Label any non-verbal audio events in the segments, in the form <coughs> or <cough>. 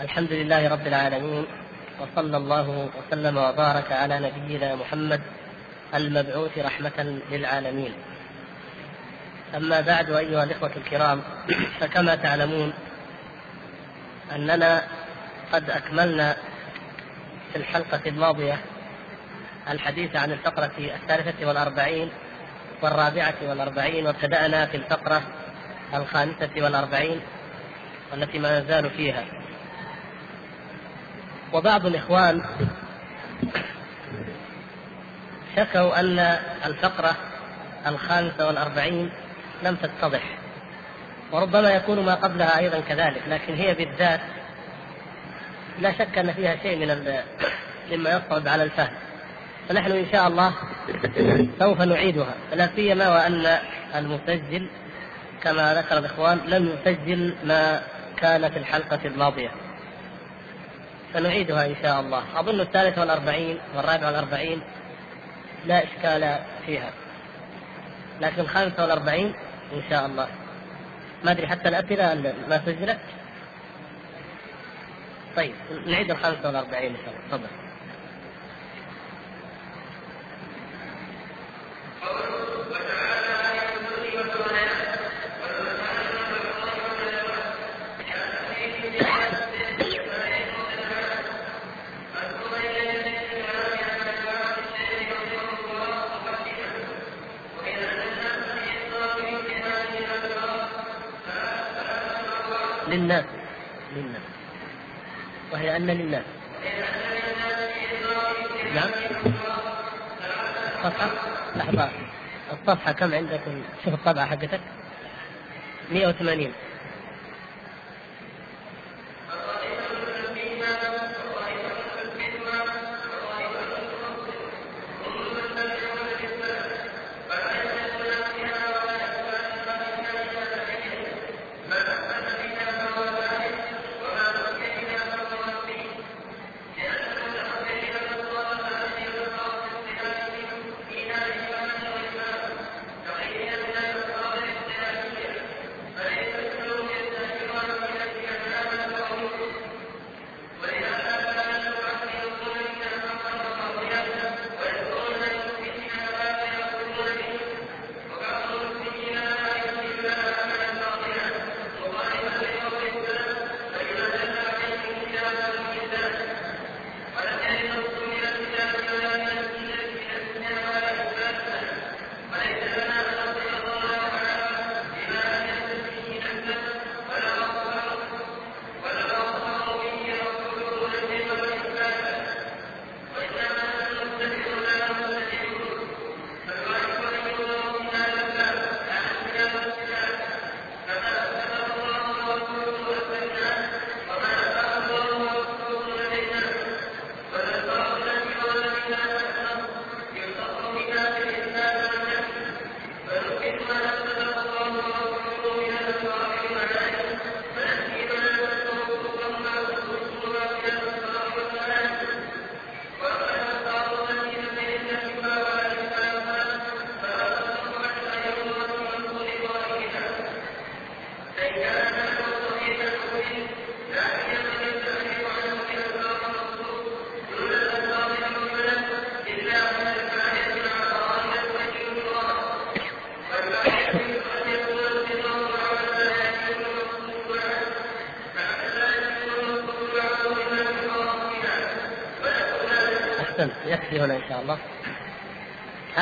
الحمد لله رب العالمين وصلى الله وسلم وبارك على نبينا محمد المبعوث رحمة للعالمين. أما بعد أيها الإخوة الكرام <clears throat> فكما تعلمون أننا قد أكملنا في الحلقة الماضية الحديث عن الفقرة الثالثة والأربعين والرابعة والأربعين وابتدأنا في الفقرة الخامسة والأربعين والتي ما نزال فيها وبعض الإخوان شكوا أن الفقرة الخامسة والأربعين لم تتضح وربما يكون ما قبلها أيضا كذلك لكن هي بالذات لا شك أن فيها شيء من مما يصعب على الفهم. فنحن إن شاء الله سوف نعيدها لا سيما وأن المسجل كما ذكر الإخوان لم يسجل ما كان في الحلقة الماضية. سنعيدها إن شاء الله. أظن الثالثة والأربعين والرابعة والأربعين لا إشكال فيها. لكن الخامسة والأربعين إن شاء الله. ما أدري حتى الأسئلة ما سجلت. طيب نعيد الخامسة والأربعين إن شاء الله. تفضل. للناس. للناس. وهي أن للناس. نعم. صفحة؟ لحظة الصفحة كم عندك؟ شوف الطبعة حقتك. 180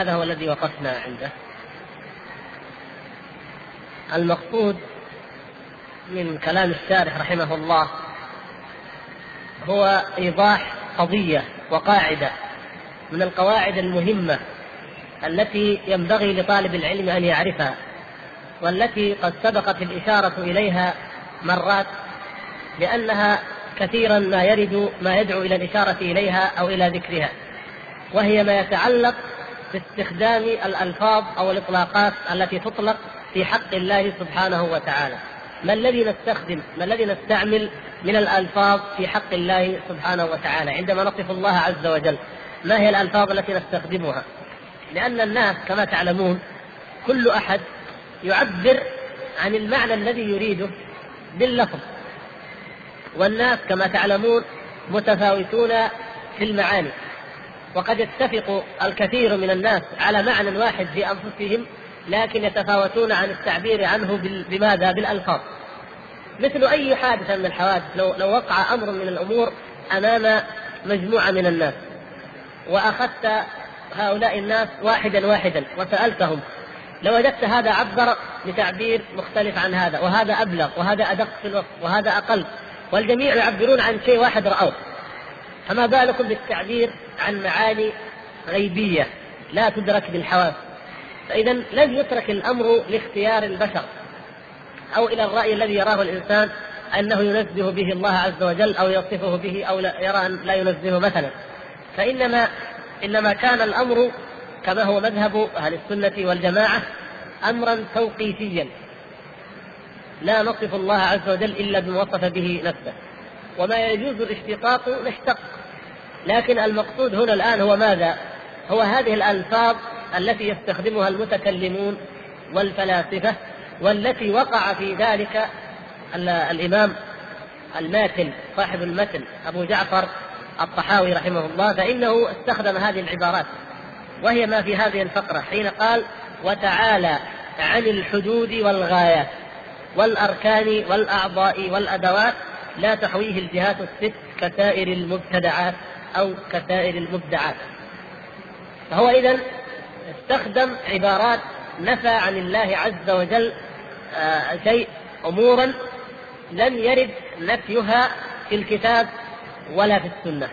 هذا هو الذي وقفنا عنده. المقصود من كلام الشارح رحمه الله هو إيضاح قضية وقاعدة من القواعد المهمة التي ينبغي لطالب العلم أن يعرفها والتي قد سبقت الإشارة إليها مرات لأنها كثيرا ما يرد ما يدعو إلى الإشارة إليها أو إلى ذكرها وهي ما يتعلق باستخدام الألفاظ أو الإطلاقات التي تطلق في حق الله سبحانه وتعالى. ما الذي نستخدم؟ ما الذي نستعمل من الألفاظ في حق الله سبحانه وتعالى؟ عندما نصف الله عز وجل ما هي الألفاظ التي نستخدمها؟ لأن الناس كما تعلمون كل أحد يعبر عن المعنى الذي يريده باللفظ. والناس كما تعلمون متفاوتون في المعاني. وقد يتفق الكثير من الناس على معنى واحد في أنفسهم لكن يتفاوتون عن التعبير عنه بماذا؟ بالألفاظ. مثل أي حادثه من الحوادث لو لو وقع أمر من الأمور أمام مجموعة من الناس وأخذت هؤلاء الناس واحدا واحدا وسألتهم لوجدت هذا عبر بتعبير مختلف عن هذا وهذا أبلغ وهذا أدق في الوقت وهذا أقل والجميع يعبرون عن شيء واحد رأوه فما بالكم بالتعبير عن معاني غيبية لا تدرك بالحواس. فإذا لم يترك الأمر لاختيار البشر أو إلى الرأي الذي يراه الإنسان أنه ينزه به الله عز وجل أو يصفه به أو لا يرى أن لا ينزهه مثلا. فانما إنما كان الأمر كما هو مذهب أهل السنة والجماعة امرا توقيفيا لا نصف الله عز وجل إلا بما وصف به نفسه. وما يجوز الاشتقاق نشتق لكن المقصود هنا الآن هو ماذا؟ هو هذه الألفاظ التي يستخدمها المتكلمون والفلاسفة والتي وقع في ذلك الإمام الماتن صاحب المتن أبو جعفر الطحاوي رحمه الله فإنه استخدم هذه العبارات وهي ما في هذه الفقرة حين قال وتعالى عن الحدود والغايات والأركان والأعضاء والأدوات لا تحويه الجهات الست كسائر المبتدعات أو كسائر المبدعات. فهو اذا استخدم عبارات نفى عن الله عز وجل آه، شيء امورا لم يرد نفيها في الكتاب ولا في السنة.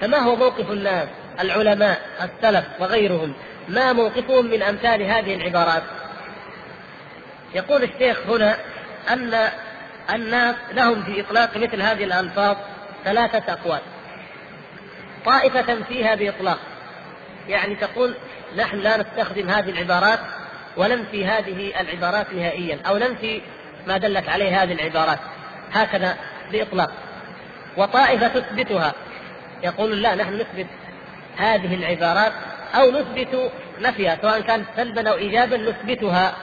فما هو موقف الناس العلماء السلف وغيرهم ما موقفهم من أمثال هذه العبارات؟ يقول الشيخ هنا أن الناس لهم في إطلاق مثل هذه الألفاظ ثلاثة أقوال. طائفة فيها بإطلاق. يعني تقول نحن لا نستخدم هذه العبارات وننفي هذه العبارات نهائيا أو ننفي ما دلت عليه هذه العبارات. هكذا بإطلاق. وطائفة تثبتها. يقول لا نحن نثبت هذه العبارات أو نثبت نفيها سواء كانت سلبا أو ايجابا نثبتها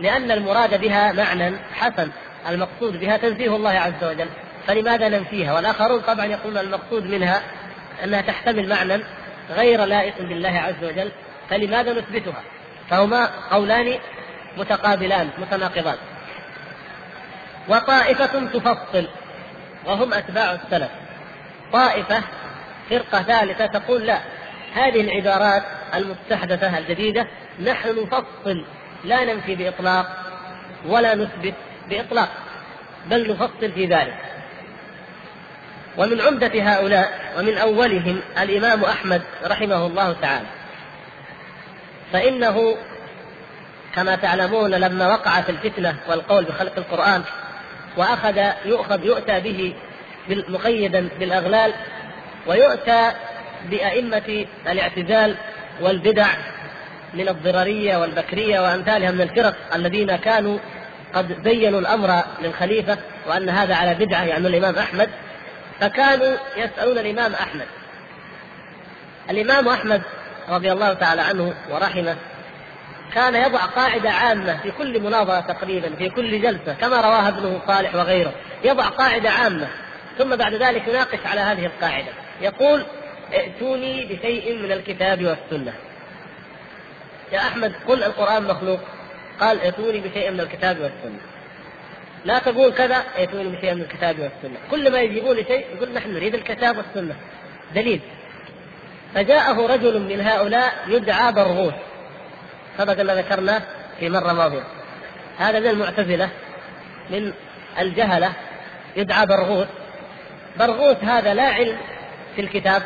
لأن المراد بها معنى حسن. المقصود بها تنزيه الله عز وجل. فلماذا ننفيها؟ والآخرون طبعا يقولون المقصود منها أنها تحتمل معنى غير لائق بالله عز وجل فلماذا نثبتها؟ فهما قولان متقابلان متناقضان. وطائفة تفصل وهم أتباع السلف. طائفة فرقة ثالثة تقول لا هذه العبارات المستحدثة الجديدة نحن نفصل لا ننفي بإطلاق ولا نثبت. بإطلاق بل نفصل في ذلك. ومن عمدة هؤلاء ومن أولهم الإمام أحمد رحمه الله تعالى. فإنه كما تعلمون لما وقع في الفتنة والقول بخلق القرآن وأخذ يؤخذ يؤتى به مقيدا بالأغلال ويؤتى بأئمة الاعتزال والبدع من الضررية والبكرية وأمثالها من الفرق الذين كانوا قد بينوا الأمر للخليفة وأن هذا على بدعة يعني الإمام أحمد فكانوا يسألون الإمام أحمد. الإمام أحمد رضي الله تعالى عنه ورحمه كان يضع قاعدة عامة في كل مناظرة تقريبا في كل جلسة كما رواها ابنه صالح وغيره. يضع قاعدة عامة ثم بعد ذلك يناقش على هذه القاعدة. يقول ائتوني بشيء من الكتاب والسنة. يا أحمد قل القرآن مخلوق. قال ائتوني بشيء من الكتاب والسنة. لا تقول كذا ائتوني بشيء من الكتاب والسنة. كل ما يجيبون شيء يقول نحن نريد الكتاب والسنة. دليل. فجاءه رجل من هؤلاء يدعى برغوث. سبق أن ذكرناه في مرة ماضية. هذا من المعتزلة من الجهلة يدعى برغوث. برغوث هذا لا علم في الكتاب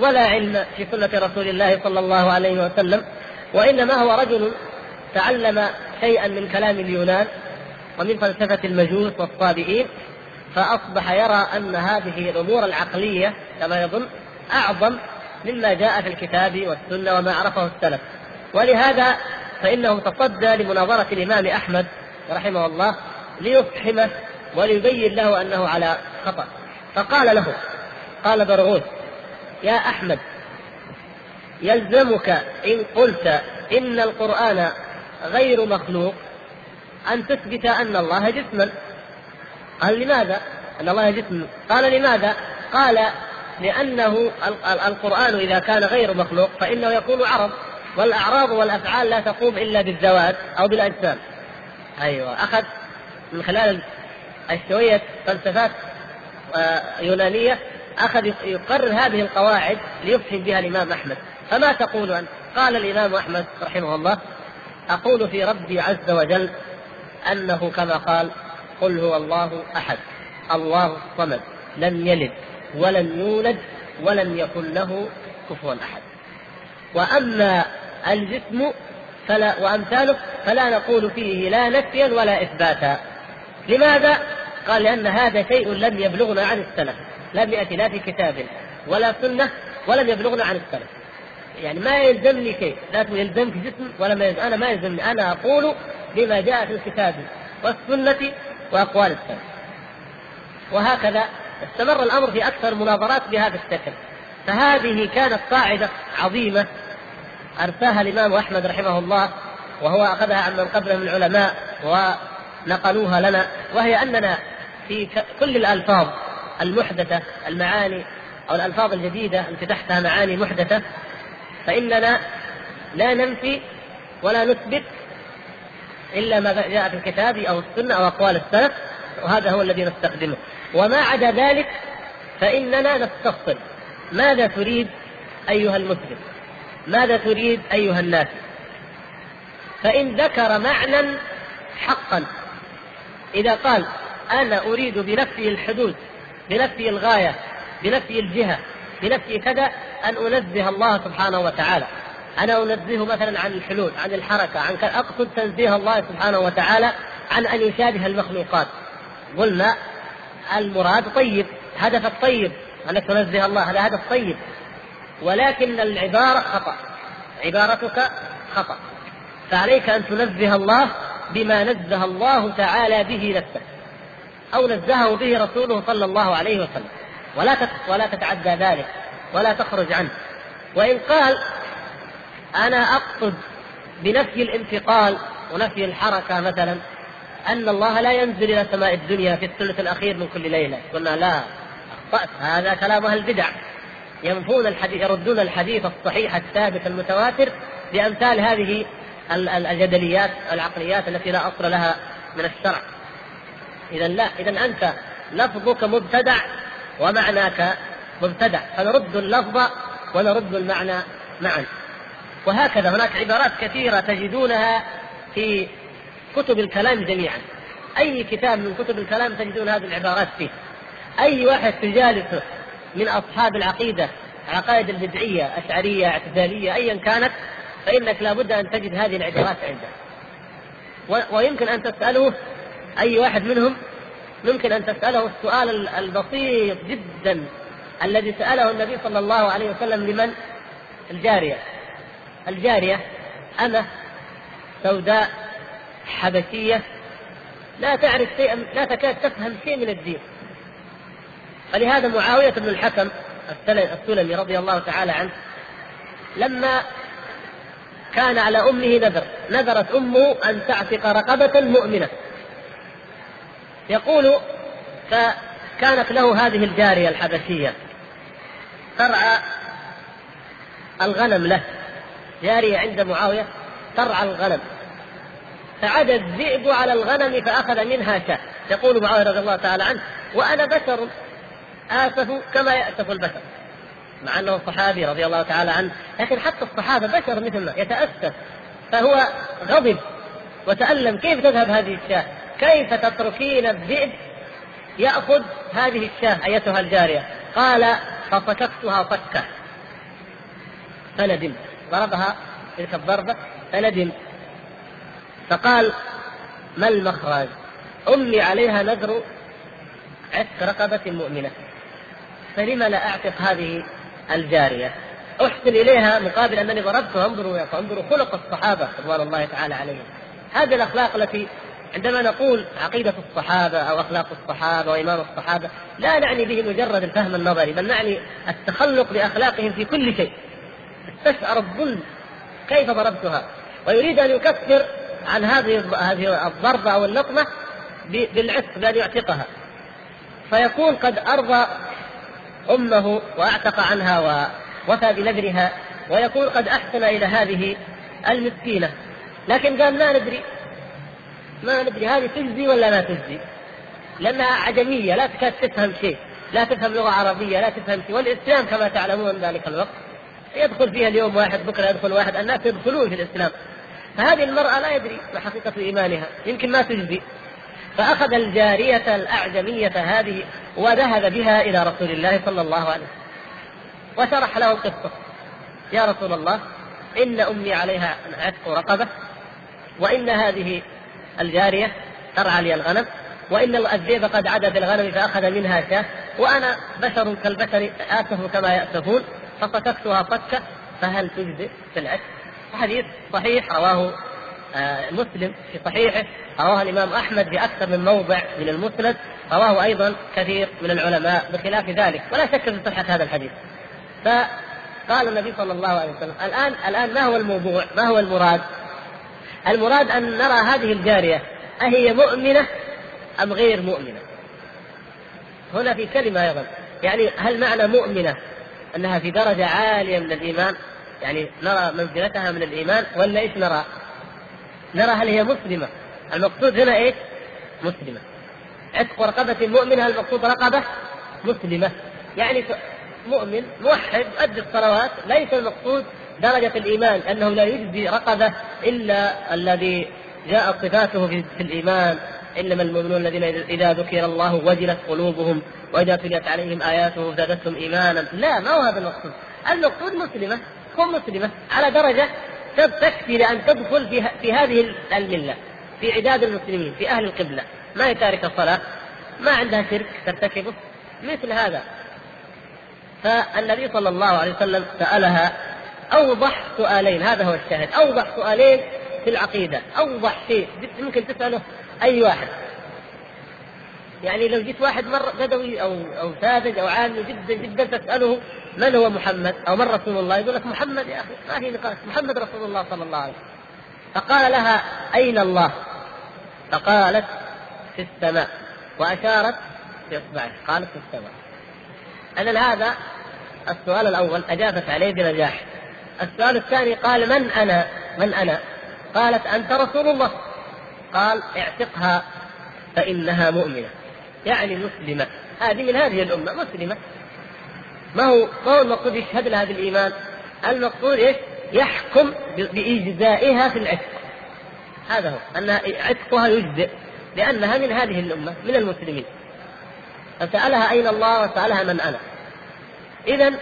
ولا علم في سنة رسول الله صلى الله عليه وسلم وإنما هو رجل تعلم شيئا من كلام اليونان ومن فلسفة المجوس والصابئين فأصبح يرى أن هذه الأمور العقلية كما يظن أعظم مما جاء في الكتاب والسنة وما عرفه السلف. ولهذا فإنه تصدى لمناظرة الإمام أحمد رحمه الله ليفحمه وليبين له أنه على خطأ. فقال له قال برغوث يا أحمد يلزمك إن قلت إن القرآن غير مخلوق أن تثبت أن الله جسما قال لماذا؟ أن الله جسم قال لماذا؟ قال لأنه القرآن إذا كان غير مخلوق فإنه يكون عرض والأعراض والأفعال لا تقوم إلا بالذوات أو بالأجسام أيوة أخذ من خلال شوية فلسفات آه، يونانية أخذ يقرر هذه القواعد ليفهم بها الإمام أحمد فما تقول أنت؟ قال الإمام أحمد رحمه الله أقول في ربي عز وجل أنه كما قال قل هو الله أحد الله الصمد لم يلد ولم يولد ولم يكن له كفوا أحد. وأما الجسم فلا وأمثاله فلا نقول فيه لا نفيا ولا إثباتا. لماذا؟ قال لأن هذا شيء لم يبلغنا عن السلف لم يأتي لا في كتاب ولا سنة ولم يبلغنا عن السلف. يعني ما يلزمني شيء لا يلزمك جسم ولا ما يلزم أنا ما يلزمني أنا أقول بما جاء في الكتاب والسنة وأقوال السلف وهكذا استمر الأمر في أكثر مناظرات بهذا الشكل. فهذه كانت قاعدة عظيمة أرساها الإمام أحمد رحمه الله وهو أخذها عن من قبله من العلماء ونقلوها لنا وهي أننا في كل الألفاظ المحدثة المعاني أو الألفاظ الجديدة التي تحتها معاني محدثة فإننا لا ننفي ولا نثبت إلا ما جاء في الكتاب أو السنة أو أقوال السلف وهذا هو الذي نستخدمه. وما عدا ذلك فإننا نستفصل. ماذا تريد أيها المسلم؟ ماذا تريد أيها الناس؟ فإن ذكر معنى حقا. إذا قال أنا أريد بنفسي الحدود بنفسي الغاية بنفسي الجهة بنفسي كذا أن أنزه الله سبحانه وتعالى. أنا أنزهه مثلا عن الحلول عن الحركة عن أقصد تنزيه الله سبحانه وتعالى عن أن يشابه المخلوقات. قلنا المراد طيب هدفك طيب أنك تنزه الله هذا هدف طيب. ولكن العبارة خطأ. عبارتك خطأ. فعليك أن تنزه الله بما نزه الله تعالى به نفسه أو نزهه به رسوله صلى الله عليه وسلم. ولا ولا تتعدى ذلك ولا تخرج عنه. وإن قال أنا أقصد بنفي الانتقال ونفي الحركة مثلا أن الله لا ينزل إلى سماء الدنيا في الثلث الأخير من كل ليلة. قلنا لا أخطأت. هذا كلام أهل البدع. ينفون الحديث يردون الحديث الصحيح الثابت المتواتر بأمثال هذه الجدليات العقليات التي لا أصل لها من الشرع. إذا لا إذا أنت لفظك مبتدع ومعناك مبتدع فنرد اللفظ ونرد المعنى معا. وهكذا هناك عبارات كثيرة تجدونها في كتب الكلام جميعا. أي كتاب من كتب الكلام تجدون هذه العبارات فيه. أي واحد تجالسه من أصحاب العقيدة العقائد البدعية أشعرية اعتزالية أيا كانت فإنك لابد أن تجد هذه العبارات عنده. ويمكن أن تسأله أي واحد منهم ممكن أن تسأله السؤال البسيط جدا الذي سأله النبي صلى الله عليه وسلم لمن؟ الجارية. الجارية أمة سوداء حبشية لا تعرف شيئا لا تكاد تفهم شيء من الدين. فلهذا معاوية بن الحكم السلمي رضي الله تعالى عنه لما كان على أمه نذر نذرت أمه أن تعتق رقبة مؤمنة. يقول فكانت له هذه الجارية الحبشية ترعى الغنم له. جارية عند معاوية ترعى الغنم. فعاد الذئب على الغنم فأخذ منها شاة. يقول معاوية رضي الله تعالى عنه وأنا بشر آسف كما يأسف البشر. مع أنه صحابي رضي الله تعالى عنه لكن حتى الصحابة بشر مثلنا يتأسف. فهو غضب وتألم كيف تذهب هذه الشاة؟ كيف تتركين الذئب يأخذ هذه الشاة أيتها الجارية؟ قال فصككتها صكة فندم. ضربها تلك الضربة فندم. فقال ما المخرج؟ أمي عليها نذر عتق رقبة مؤمنة. فلم لا أعتق هذه الجارية؟ أحسن إليها مقابل أنني ضربتها. انظروا انظروا خلق الصحابة رضوان الله تعالى عليهم. هذه الأخلاق التي عندما نقول عقيدة الصحابة أو أخلاق الصحابة وإمام الصحابة لا نعني به مجرد الفهم النظري بل نعني التخلق بأخلاقهم في كل شيء. استشعر الظلم كيف ضربتها. ويريد أن يكفر عن هذه هذه الضربة أو اللطمة بالعتق بأن يعتقها. فيكون قد أرضى أمه وأعتق عنها ووفى بنذرها ويكون قد أحسن إلى هذه المسكينة. لكن قال ما ندري. ما ندري هذه تجزي ولا لا تجزي. لأنها عجمية لا تكاد تفهم شيء لا تفهم لغة عربية لا تفهم شيء. والإسلام كما تعلمون ذلك الوقت يدخل فيها اليوم واحد بكرة يدخل واحد الناس يدخلون في الإسلام. فهذه المرأة لا يدري ما حقيقة إيمانها يمكن ما تجزي. فأخذ الجارية الأعجمية هذه وذهب بها إلى رسول الله صلى الله عليه وسلم. وشرح له القصة يا رسول الله إن أمي عليها عتق رقبة وإن هذه الجارية ترعى لي الغنم وإن الذئب قد عدا بالغنم فأخذ منها شاة وأنا بشر كالبشر آسف كما يأسفون فصككتها صكة فهل تجزئ في العتق؟ حديث صحيح رواه آه، مسلم في صحيحه رواه الإمام أحمد في أكثر من موضع من المسند رواه أيضا كثير من العلماء بخلاف ذلك ولا شك في صحة هذا الحديث فقال النبي صلى الله عليه وسلم الآن الآن ما هو الموضوع؟ ما هو المراد؟ المراد أن نرى هذه الجارية أهي مؤمنة أم غير مؤمنة؟ هنا في كلمة أيضا يعني هل معنى مؤمنة أنها في درجة عالية من الإيمان يعني نرى منزلتها من الإيمان ولا إيش نرى؟ نرى هل هي مسلمة المقصود هنا إيش؟ مسلمة عتق رقبة مؤمنة المقصود رقبة مسلمة يعني مؤمن موحد يؤدي الصلوات ليس المقصود درجة الإيمان أنه لا يجزي رقبة إلا الذي جاءت صفاته في الإيمان. إنما المؤمنون الذين إذا ذكر الله وجلت قلوبهم وإذا تليت عليهم آياته زادتهم إيمانا. لا ما هو هذا المقصود؟ المقصود مسلمة كن مسلمة على درجة تكفي لأن تدخل في, في هذه الملة في عداد المسلمين في أهل القبلة. ما هي تاركة الصلاة؟ ما عندها شرك ترتكبه؟ مثل هذا. فالنبي صلى الله عليه وسلم سألها أوضح سؤالين هذا هو الشاهد. أوضح سؤالين في العقيدة. أوضح شيء ممكن تسأله أي واحد. يعني لو جيت واحد مر بدوي أو أو ساذج أو عامي جدا جدا تسأله من هو محمد؟ أو من رسول الله؟ يقول لك محمد يا أخي ما في نقاش. محمد رسول الله صلى الله عليه وسلم. فقال لها أين الله؟ فقالت في السماء. وأشارت باصبعها قالت في السماء. أنا هذا السؤال الأول أجابت عليه بنجاح. السؤال الثاني قال من أنا؟ من أنا؟ قالت أنت رسول الله. قال اعتقها فإنها مؤمنة. يعني مسلمة. هذه من هذه الأمة مسلمة. ما هو ما هو المقصود يشهد لها بالإيمان المقصود إيش؟ يحكم بإجزائها في العتق. هذا هو. أن عتقها يجزئ لأنها من هذه الأمة من المسلمين. فسألها أين الله وسألها من أنا. إذا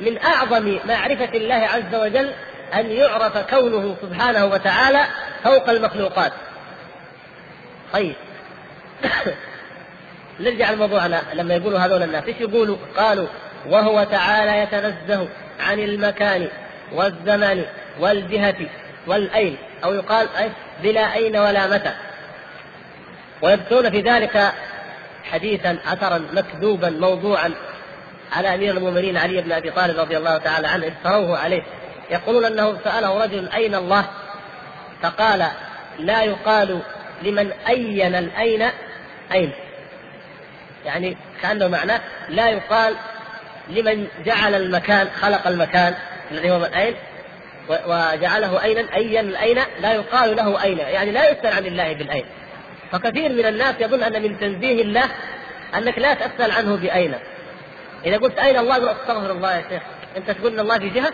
من أعظم معرفة الله عز وجل أن يعرف كونه سبحانه وتعالى فوق المخلوقات. طيب. <coughs> نرجع لموضوعنا لما يقولوا هذول الناس إيش يقولوا؟ قالوا وهو تعالى يتنزه عن المكان والزمان والجهة والأين. أو يقال بلا أين ولا متى. ويذكرون في ذلك حديثا أثرا مكذوبا موضوعا. على أمير المؤمنين علي بن أبي طالب رضي الله تعالى عنه افتروه عليه. يقولون أنه سأله رجل أين الله؟ فقال لا يقال لمن أين الأين أين. يعني كأنه معناه لا يقال لمن جعل المكان خلق المكان الذي هو أين وجعله أينا أيا الأين لا يقال له أين. يعني لا يسأل عن الله بالأين. فكثير من الناس يظن أن من تنزيه الله أنك لا تسأل عنه بأين. إذا قلت أين الله يقول أستغفر الله يا شيخ؟ أنت تقول أن الله في جهة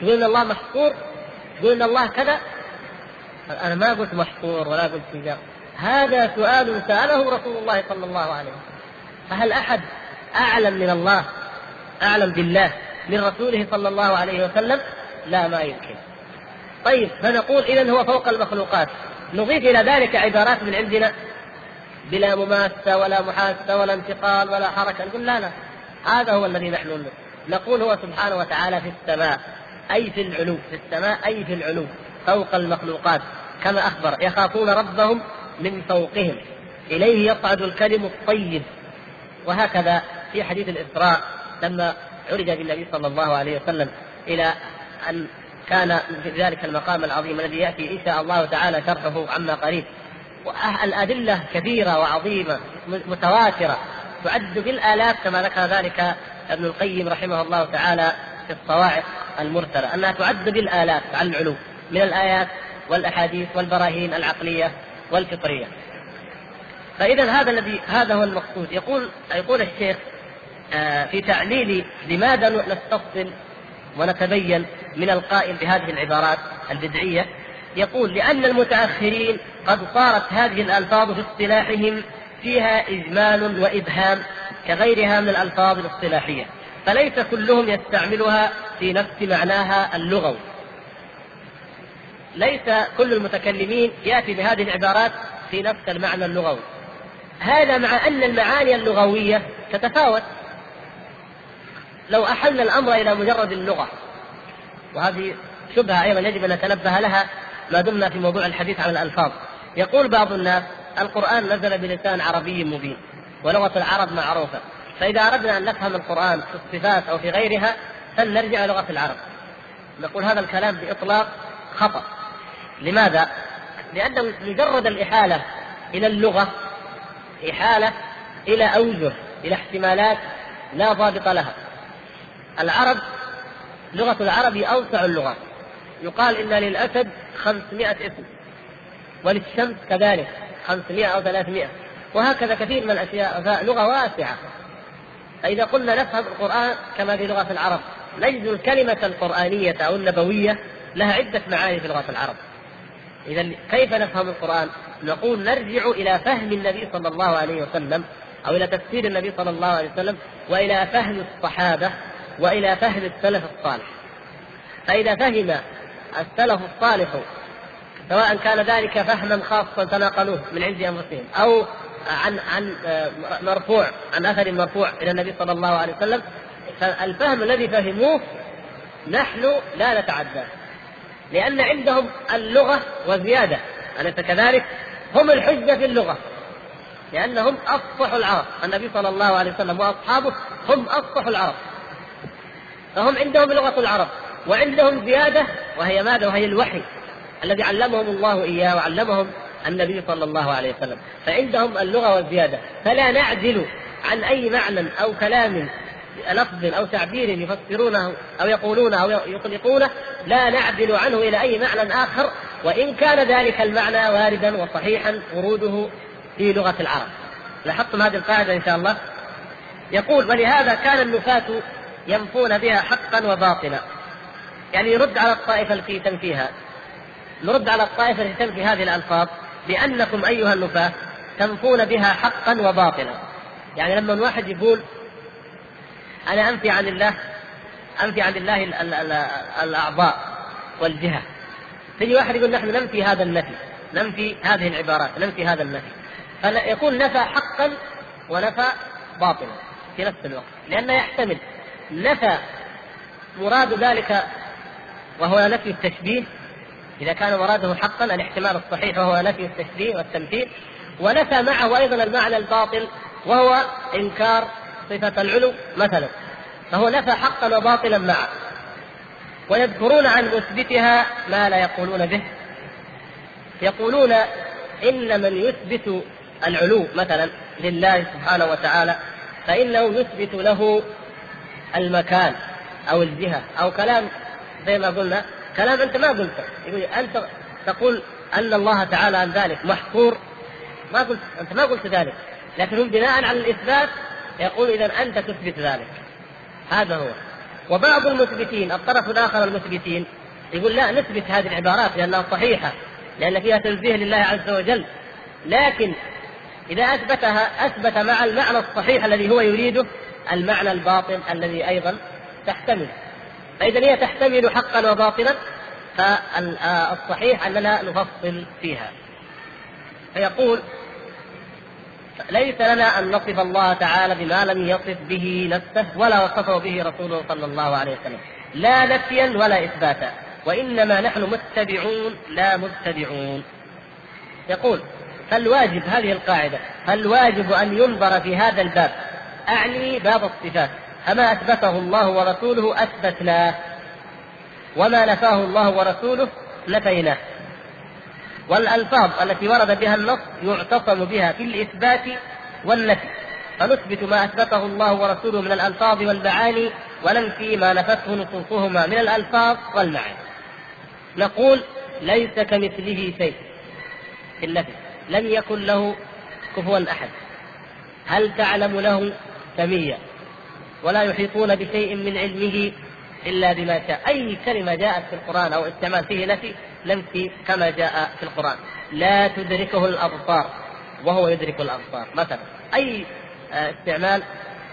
تقول أن الله محصور تقول أن الله كذا. أنا ما قلت محصور ولا قلت في جهة. هذا سؤال سأله رسول الله صلى الله عليه وسلم. فهل أحد أعلم من الله أعلم بالله من رسوله صلى الله عليه وسلم؟ لا ما يمكن. طيب فنقول اذا هو فوق المخلوقات. نضيف إلى ذلك عبارات من عندنا. بلا مماسة ولا محاسة ولا انتقال ولا حركة. نقول لا لا. هذا هو الذي نحن نقول هو سبحانه وتعالى في السماء أي في العلو في السماء أي في العلو فوق المخلوقات كما أخبر يخافون ربهم من فوقهم إليه يصعد الكلم الطيب. وهكذا في حديث الإسراء لما عرج بالنبي صلى الله عليه وسلم إلى أن كان في ذلك المقام العظيم الذي يأتي إن شاء الله تعالى شرحه عما قريب. الأدلة كثيرة وعظيمة متواترة. تعد بالآلاف كما ذكر ذلك ابن القيم رحمه الله تعالى في الصواعق المرسلة. أنها تعد بالآلاف على العلو من الآيات والأحاديث والبراهين العقلية والفطرية. فإذا هذا الذي هذا هو المقصود. يقول يقول الشيخ آه، في تعليل لماذا نستفصل ونتبين من القائل بهذه العبارات البدعية؟ يقول لأن المتأخرين قد صارت هذه الألفاظ في اصطلاحهم فيها إجمال وإبهام كغيرها من الألفاظ الاصطلاحية فليس كلهم يستعملها في نفس معناها اللغوي. ليس كل المتكلمين يأتي بهذه العبارات في نفس المعنى اللغوي. هذا مع أن المعاني اللغوية تتفاوت. لو أحلنا الأمر إلى مجرد اللغة وهذه شبهة أيضا يجب أن نتنبه لها ما دمنا في موضوع الحديث عن الألفاظ. يقول بعض الناس القرآن نزل بلسان عربي مبين ولغة العرب معروفة. فإذا أردنا أن نفهم القرآن في الصفات أو في غيرها فلنرجع لغة العرب. نقول هذا الكلام بإطلاق خطأ. لماذا؟ لأن مجرد الإحالة إلى اللغة إحالة إلى أوجه إلى احتمالات لا ضابط لها. العرب لغة العرب أوسع اللغات يقال إن للأسد خمسمائة اسم وللشمس كذلك. خمسمائة أو ثلاثمائة. وهكذا كثير من الأشياء فلغة واسعة. فإذا قلنا نفهم القرآن كما في لغة العرب نجد الكلمة القرآنية أو النبوية لها عدة معاني في لغة العرب. إذا كيف نفهم القرآن؟ نقول نرجع إلى فهم النبي صلى الله عليه وسلم أو إلى تفسير النبي صلى الله عليه وسلم وإلى فهم الصحابة وإلى فهم السلف الصالح. فإذا فهم السلف الصالح سواء كان ذلك فهما خاصا تناقلوه من عند أنفسهم أو عن عن مرفوع عن أثر مرفوع إلى النبي صلى الله عليه وسلم. فالفهم الذي فهموه نحن لا نتعداه لأن عندهم اللغة وزيادة. أليس كذلك؟ هم الحجة في اللغة لأنهم افصح العرب. النبي صلى الله عليه وسلم وأصحابه هم افصح العرب. فهم عندهم لغة العرب وعندهم زيادة وهي ماذا؟ وهي الوحي. الذي علمهم الله إياه وعلمهم النبي صلى الله عليه وسلم فعندهم اللغة والزيادة فلا نعدل عن أي معنى أو كلام لفظ أو تعبير يفسرونه أو يقولونه أو يطلقونه لا نعدل عنه إلى أي معنى آخر وإن كان ذلك المعنى واردا وصحيحا وروده في لغة العرب. لاحظتم هذه القاعدة إن شاء الله؟ يقول ولهذا كان النفاة ينفون بها حقا وباطلا. يعني يرد على الطائفة التي تنفيها نرد على الطائفة التي تنفي هذه الألفاظ بأنكم أيها النفاة تنفون بها حقا وباطلا. يعني لما واحد يقول أنا أنفي عن الله أنفي عن الله الأعضاء والجهة. تجي واحد يقول نحن ننفي هذا النفي ننفي هذه العبارات ننفي هذا النفي. فيكون نفى حقا ونفى باطلا في نفس الوقت لأنه يحتمل. نفى مراد ذلك وهو نفي التشبيه إذا كان مراده حقا الاحتمال الصحيح وهو نفي التشبيه والتمثيل. ونفى معه أيضا المعنى الباطل وهو إنكار صفة العلو مثلا. فهو نفى حقا وباطلا معه. ويذكرون عن مثبتها ما لا يقولون به. يقولون إن من يثبت العلو مثلا لله سبحانه وتعالى فإنه يثبت له المكان أو الجهة أو كلام زي ما قلنا كلام أنت ما قلته. يقول أنت تقول أن الله تعالى عن ذلك محصور ما قلت أنت ما قلت ذلك. لكن هم بناء على الإثبات يقول اذا أنت تثبت ذلك. هذا هو. وبعض المثبتين الطرف الآخر المثبتين يقول لا نثبت هذه العبارات لأنها صحيحة لأن فيها تنزيه لله عز وجل. لكن إذا أثبتها أثبت مع المعنى الصحيح الذي هو يريده المعنى الباطل الذي أيضا تحتمل. فإذا هي تحتمل حقا وباطلا فالصحيح أننا نفصل فيها. فيقول ليس لنا أن نصف الله تعالى بما لم يصف به نفسه ولا وصفه به رسوله صلى الله عليه وسلم. لا نفيا ولا إثباتا وإنما نحن متبعون لا مبتدعون. يقول فالواجب هذه القاعدة فالواجب أن ينظر في هذا الباب. أعني باب الصفات. فما أثبته الله ورسوله أثبتناه وما نفاه الله ورسوله نفيناه. والألفاظ التي ورد بها النص يعتصم بها في الإثبات والنفي. فنثبت ما أثبته الله ورسوله من الألفاظ والمعاني وننفي ما نفته نصوصهما من الألفاظ والمعاني. نقول ليس كمثله شيء في النفي. لم يكن له كفوا أحد. هل تعلم له سميا؟ ولا يحيطون بشيء من علمه إلا بما شاء. أي كلمة جاءت في القرآن أو استعمال فيه نفي ننفي كما جاء في القرآن. لا تدركه الأبصار وهو يدرك الأبصار. مثلا أي آه، استعمال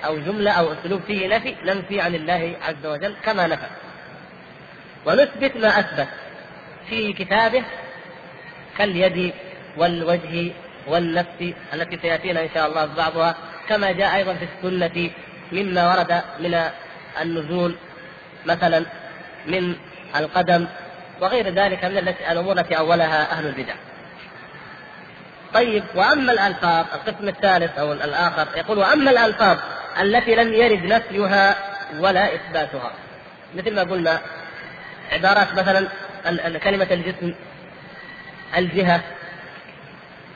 أو جملة أو أسلوب فيه نفي ننفي عن الله عز وجل كما نفى. ونثبت ما أثبت في كتابه كاليد والوجه والنفس التي سيأتينا إن شاء الله بعضها كما جاء أيضا في السنة مما ورد من النزول مثلا من القدم وغير ذلك من الأمور التي أولها أهل البدع. طيب وأما الألفاظ القسم الثالث أو الآخر يقول وأما الألفاظ التي لم يرد نفيها ولا إثباتها. مثل ما قلنا عبارات مثلا كلمة الجسم الجهة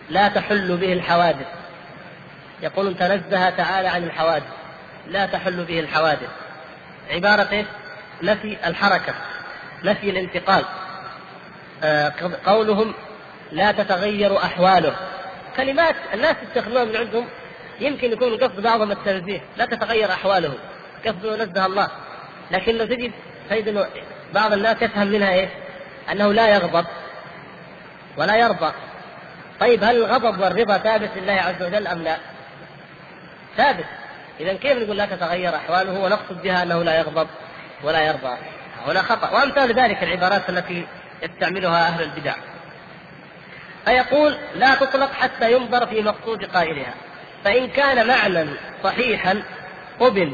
لا تحل به الحوادث. يقول تنزه تعالى عن الحوادث. لا تحل به الحوادث. عبارة إيه؟ نفي الحركة نفي الانتقال. آه قولهم لا تتغير أحواله. كلمات الناس يستخدموها من عندهم يمكن يكون قصد بعضهم التنزيه لا تتغير أحواله. قصده نزه الله. لكن لو تجد تجد بعض الناس يفهم منها إيه؟ أنه لا يغضب ولا يرضى. طيب هل الغضب والرضا ثابت لله عز وجل أم لا؟ ثابت. إذا كيف نقول لا تتغير أحواله ونقصد بها أنه لا يغضب ولا يرضى؟ هنا خطأ. وأمثال ذلك العبارات التي يستعملها أهل البدع. فيقول لا تطلق حتى ينظر في مقصود قائلها. فإن كان معنى صحيحا قبل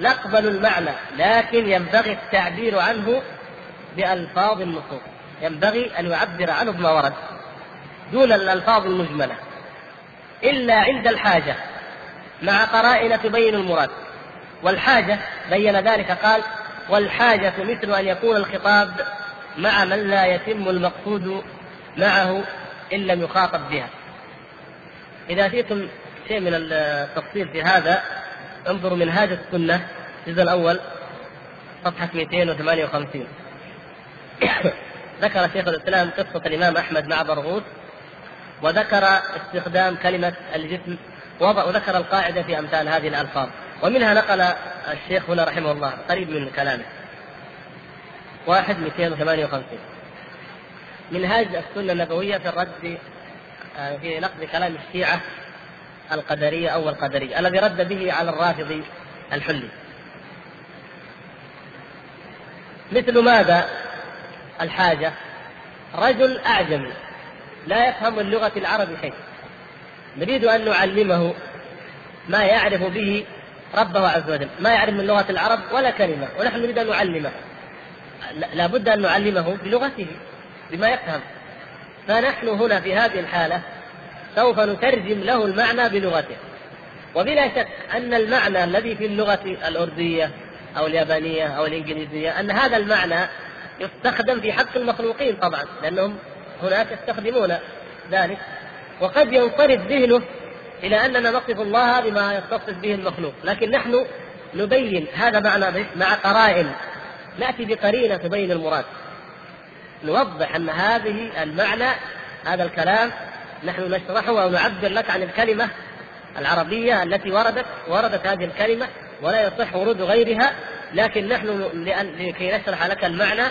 نقبل المعنى لكن ينبغي التعبير عنه بألفاظ النصوص. ينبغي أن يعبر عنه بما ورد دون الألفاظ المجملة. إلا عند الحاجة. مع قرائن تبين المراد. والحاجة بين ذلك قال والحاجة مثل أن يكون الخطاب مع من لا يتم المقصود معه إن لم يخاطب بها. إذا فيكم شيء من التفصيل في هذا انظروا منهاج السنة. الجزء الأول صفحة 258 <coughs> ذكر شيخ الإسلام قصة الإمام أحمد مع برغوث وذكر استخدام كلمة الجسم وذكر القاعدة في أمثال هذه الألفاظ. ومنها نقل الشيخ هنا رحمه الله قريب من كلامه. واحد 258 منهاج السنة النبوية في الرد آه، في نقد كلام الشيعة القدرية أو القدرية الذي رد به على الرافضي الحلي. مثل ماذا؟ الحاجة رجل أعجمي لا يفهم من لغة العرب شيء نريد أن نعلمه ما يعرف به ربه عز وجل ما يعرف من لغة العرب ولا كلمة ونحن نريد أن نعلمه. لا بد أن نعلمه بلغته بما يفهم. فنحن هنا في هذه الحالة سوف نترجم له المعنى بلغته. وبلا شك أن المعنى الذي في اللغة الأردية أو اليابانية أو الإنجليزية أن هذا المعنى يستخدم في حق المخلوقين طبعا لأنهم هناك يستخدمون ذلك. وقد ينصرف ذهنه إلى أننا نصف الله بما يتصف به المخلوق. لكن نحن نبين هذا معنى مع قرائن. نأتي بقرينة تبين المراد. نوضح أن هذه المعنى هذا الكلام نحن نشرحه أو نعبر لك عن الكلمة العربية التي وردت وردت هذه الكلمة ولا يصح ورود غيرها. لكن نحن لكي نشرح لك المعنى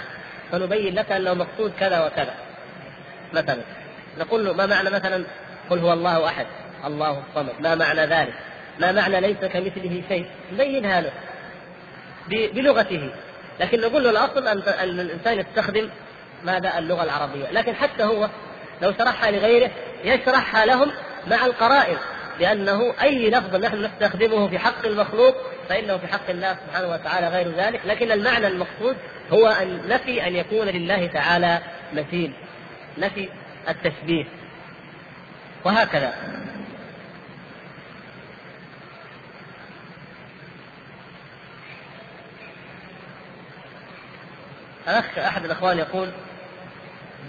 فنبين لك أنه مقصود كذا وكذا. مثلا. نقول له ما معنى مثلا قل هو الله أحد الله الصمد ما معنى ذلك؟ ما معنى ليس كمثله شيء؟ نبينها له بلغته. لكن نقول له الأصل أن الإنسان يستخدم ماذا؟ اللغة العربية. لكن حتى هو لو شرحها لغيره يشرحها لهم مع القرائن لأنه أي لفظ نحن نستخدمه في حق المخلوق فإنه في حق الله سبحانه وتعالى غير ذلك. لكن المعنى المقصود هو أن نفي أن يكون لله تعالى مثيل. نفي التشبيه وهكذا. الأخ أحد الأخوان يقول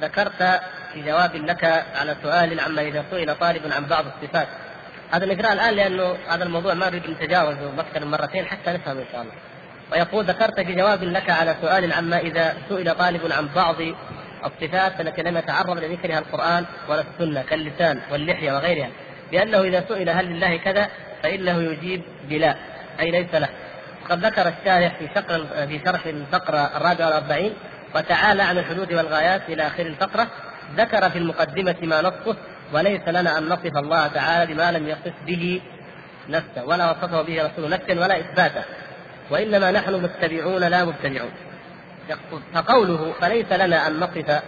ذكرت في جواب لك على سؤال عما إذا سئل طالب عن بعض الصفات. هذا نقرأ الآن لأنه هذا الموضوع ما نريد نتجاوزه أكثر من مرتين حتى نفهم إن شاء الله. ويقول ذكرت في جواب لك على سؤال عما إذا سئل طالب عن بعض الصفات التي لم يتعرض لذكرها القرآن ولا السنة كاللسان واللحية وغيرها. بأنه إذا سئل هل لله كذا فإنه يجيب بلا أي ليس له. وقد ذكر الشارح في شقر في شرح الفقرة الرابعة والأربعين وتعالى عن الحدود والغايات إلى آخر الفقرة ذكر في المقدمة ما نصه وليس لنا أن نصف الله تعالى بما لم يصف به نفسه ولا وصفه به رسول نفسا ولا إثباتا وإنما نحن متبعون لا مبتدعون. فقوله فليس لنا أن نصف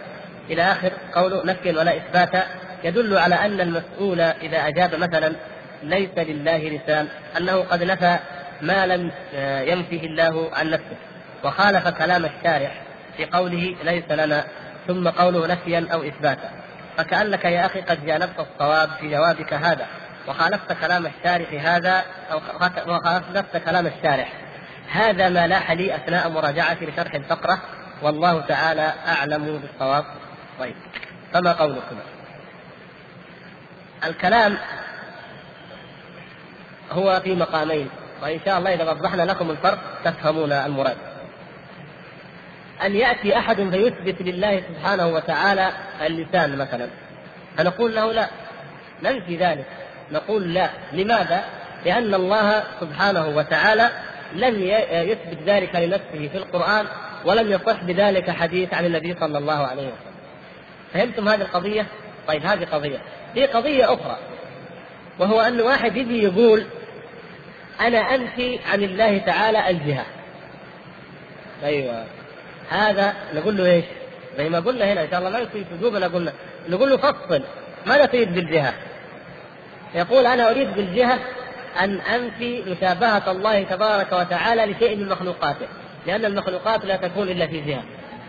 إلى آخر قوله نفيا ولا إثباتا يدل على أن المسؤول إذا أجاب مثلا ليس لله لسان أنه قد نفى ما لم ينفه الله عن نفسه وخالف كلام الشارح في قوله ليس لنا ثم قوله نفيا أو إثباتا. فكأنك يا أخي قد جانبت الصواب في جوابك هذا وخالفت كلام الشارح هذا أو وخالفت كلام الشارح. هذا ما لاح لي أثناء مراجعتي لشرح الفقرة. والله تعالى أعلم بالصواب. طيب فما قولكم؟ الكلام هو في مقامين. وإن شاء الله إذا وضحنا لكم الفرق تفهمون المراد. أن يأتي أحد فيثبت لله سبحانه وتعالى اللسان مثلا. فنقول له لا ننفي ذلك. نقول لا. لماذا؟ لأن الله سبحانه وتعالى لم يثبت ذلك لنفسه في القرآن ولم يصح بذلك حديث عن النبي صلى الله عليه وسلم فهمتم هذه القضية؟ طيب هذه قضية في قضية أخرى وهو أن واحد يجي يقول أنا أنفي عن الله تعالى الجهة أيوه هذا نقول له إيش؟ زي ما قلنا هنا إن شاء الله ما يصير وجوبنا قلنا نقول له فصل ماذا تريد بالجهه؟ يقول أنا أريد بالجهه أن انفي مشابهة الله تبارك وتعالى لشيء من مخلوقاته لأن المخلوقات لا تكون إلا في جهة.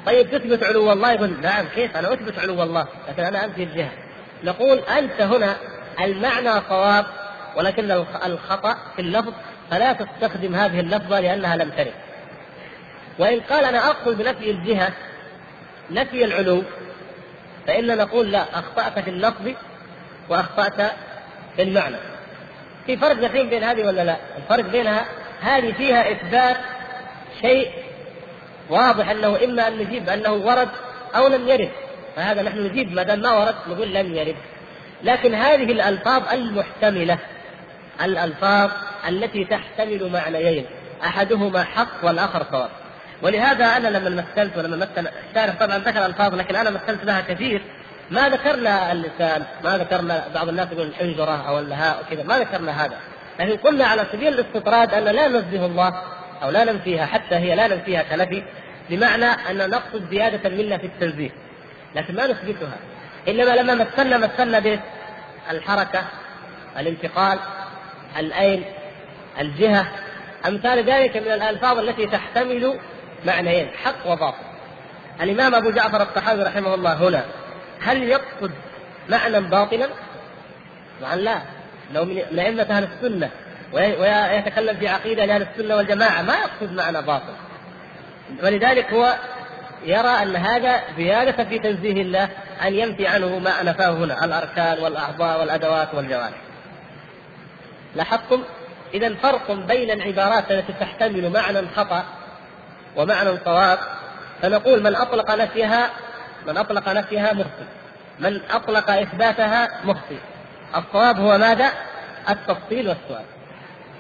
طيب تثبت علو الله؟ يقول نعم كيف؟ أنا أثبت علو الله لكن أنا أنفي الجهة. نقول أنت هنا المعنى صواب ولكن الخطأ في اللفظ فلا تستخدم هذه اللفظة لأنها لم ترد. وإن قال أنا أقصد بنفي الجهة نفي العلو فإننا نقول لا أخطأت في اللفظ وأخطأت في المعنى. في فرق دحين بين هذه ولا لا؟ الفرق بينها هذه فيها إثبات شيء واضح أنه إما أن نجيب أنه ورد أو لم يرد. فهذا نحن نجيب ما دام ما ورد نقول لم يرد. لكن هذه الألفاظ المحتملة الألفاظ التي تحتمل معنيين أحدهما حق والآخر صواب. ولهذا أنا لما مثلت ولما مثل الشارح طبعا ذكر ألفاظ لكن أنا مثلت لها كثير. ما ذكرنا اللسان ما ذكرنا بعض الناس يقول الحنجرة أو الهاء وكذا ما ذكرنا هذا. لكن قلنا على سبيل الاستطراد أن لا ننزه الله أو لا ننفيها حتى هي لا ننفيها كنفي بمعنى أن نقصد زيادة منا في التنزيه. لكن ما نثبتها. إنما لما مثلنا مثلنا به الحركه الانتقال الأين الجهة أمثال ذلك من الألفاظ التي تحتمل معنيين حق وباطل. الإمام أبو جعفر الطحاوي رحمه الله هنا هل يقصد معنى باطلا؟ طبعا لا. لو من أئمة أهل السنة ويتكلم في عقيدة لأهل السنة والجماعة ما يقصد معنى باطل. ولذلك هو يرى أن هذا زيادة في تنزيه الله أن ينفي عنه ما نفاه هنا الأركان والأعضاء والأدوات والجوارح. لاحظتم؟ إذا فرق بين العبارات التي تحتمل معنى خطأ ومعنى صواب. فنقول من أطلق نفيها من أطلق نفيها مخطئ. من أطلق إثباتها مخطئ. الصواب هو ماذا؟ التفصيل والسؤال.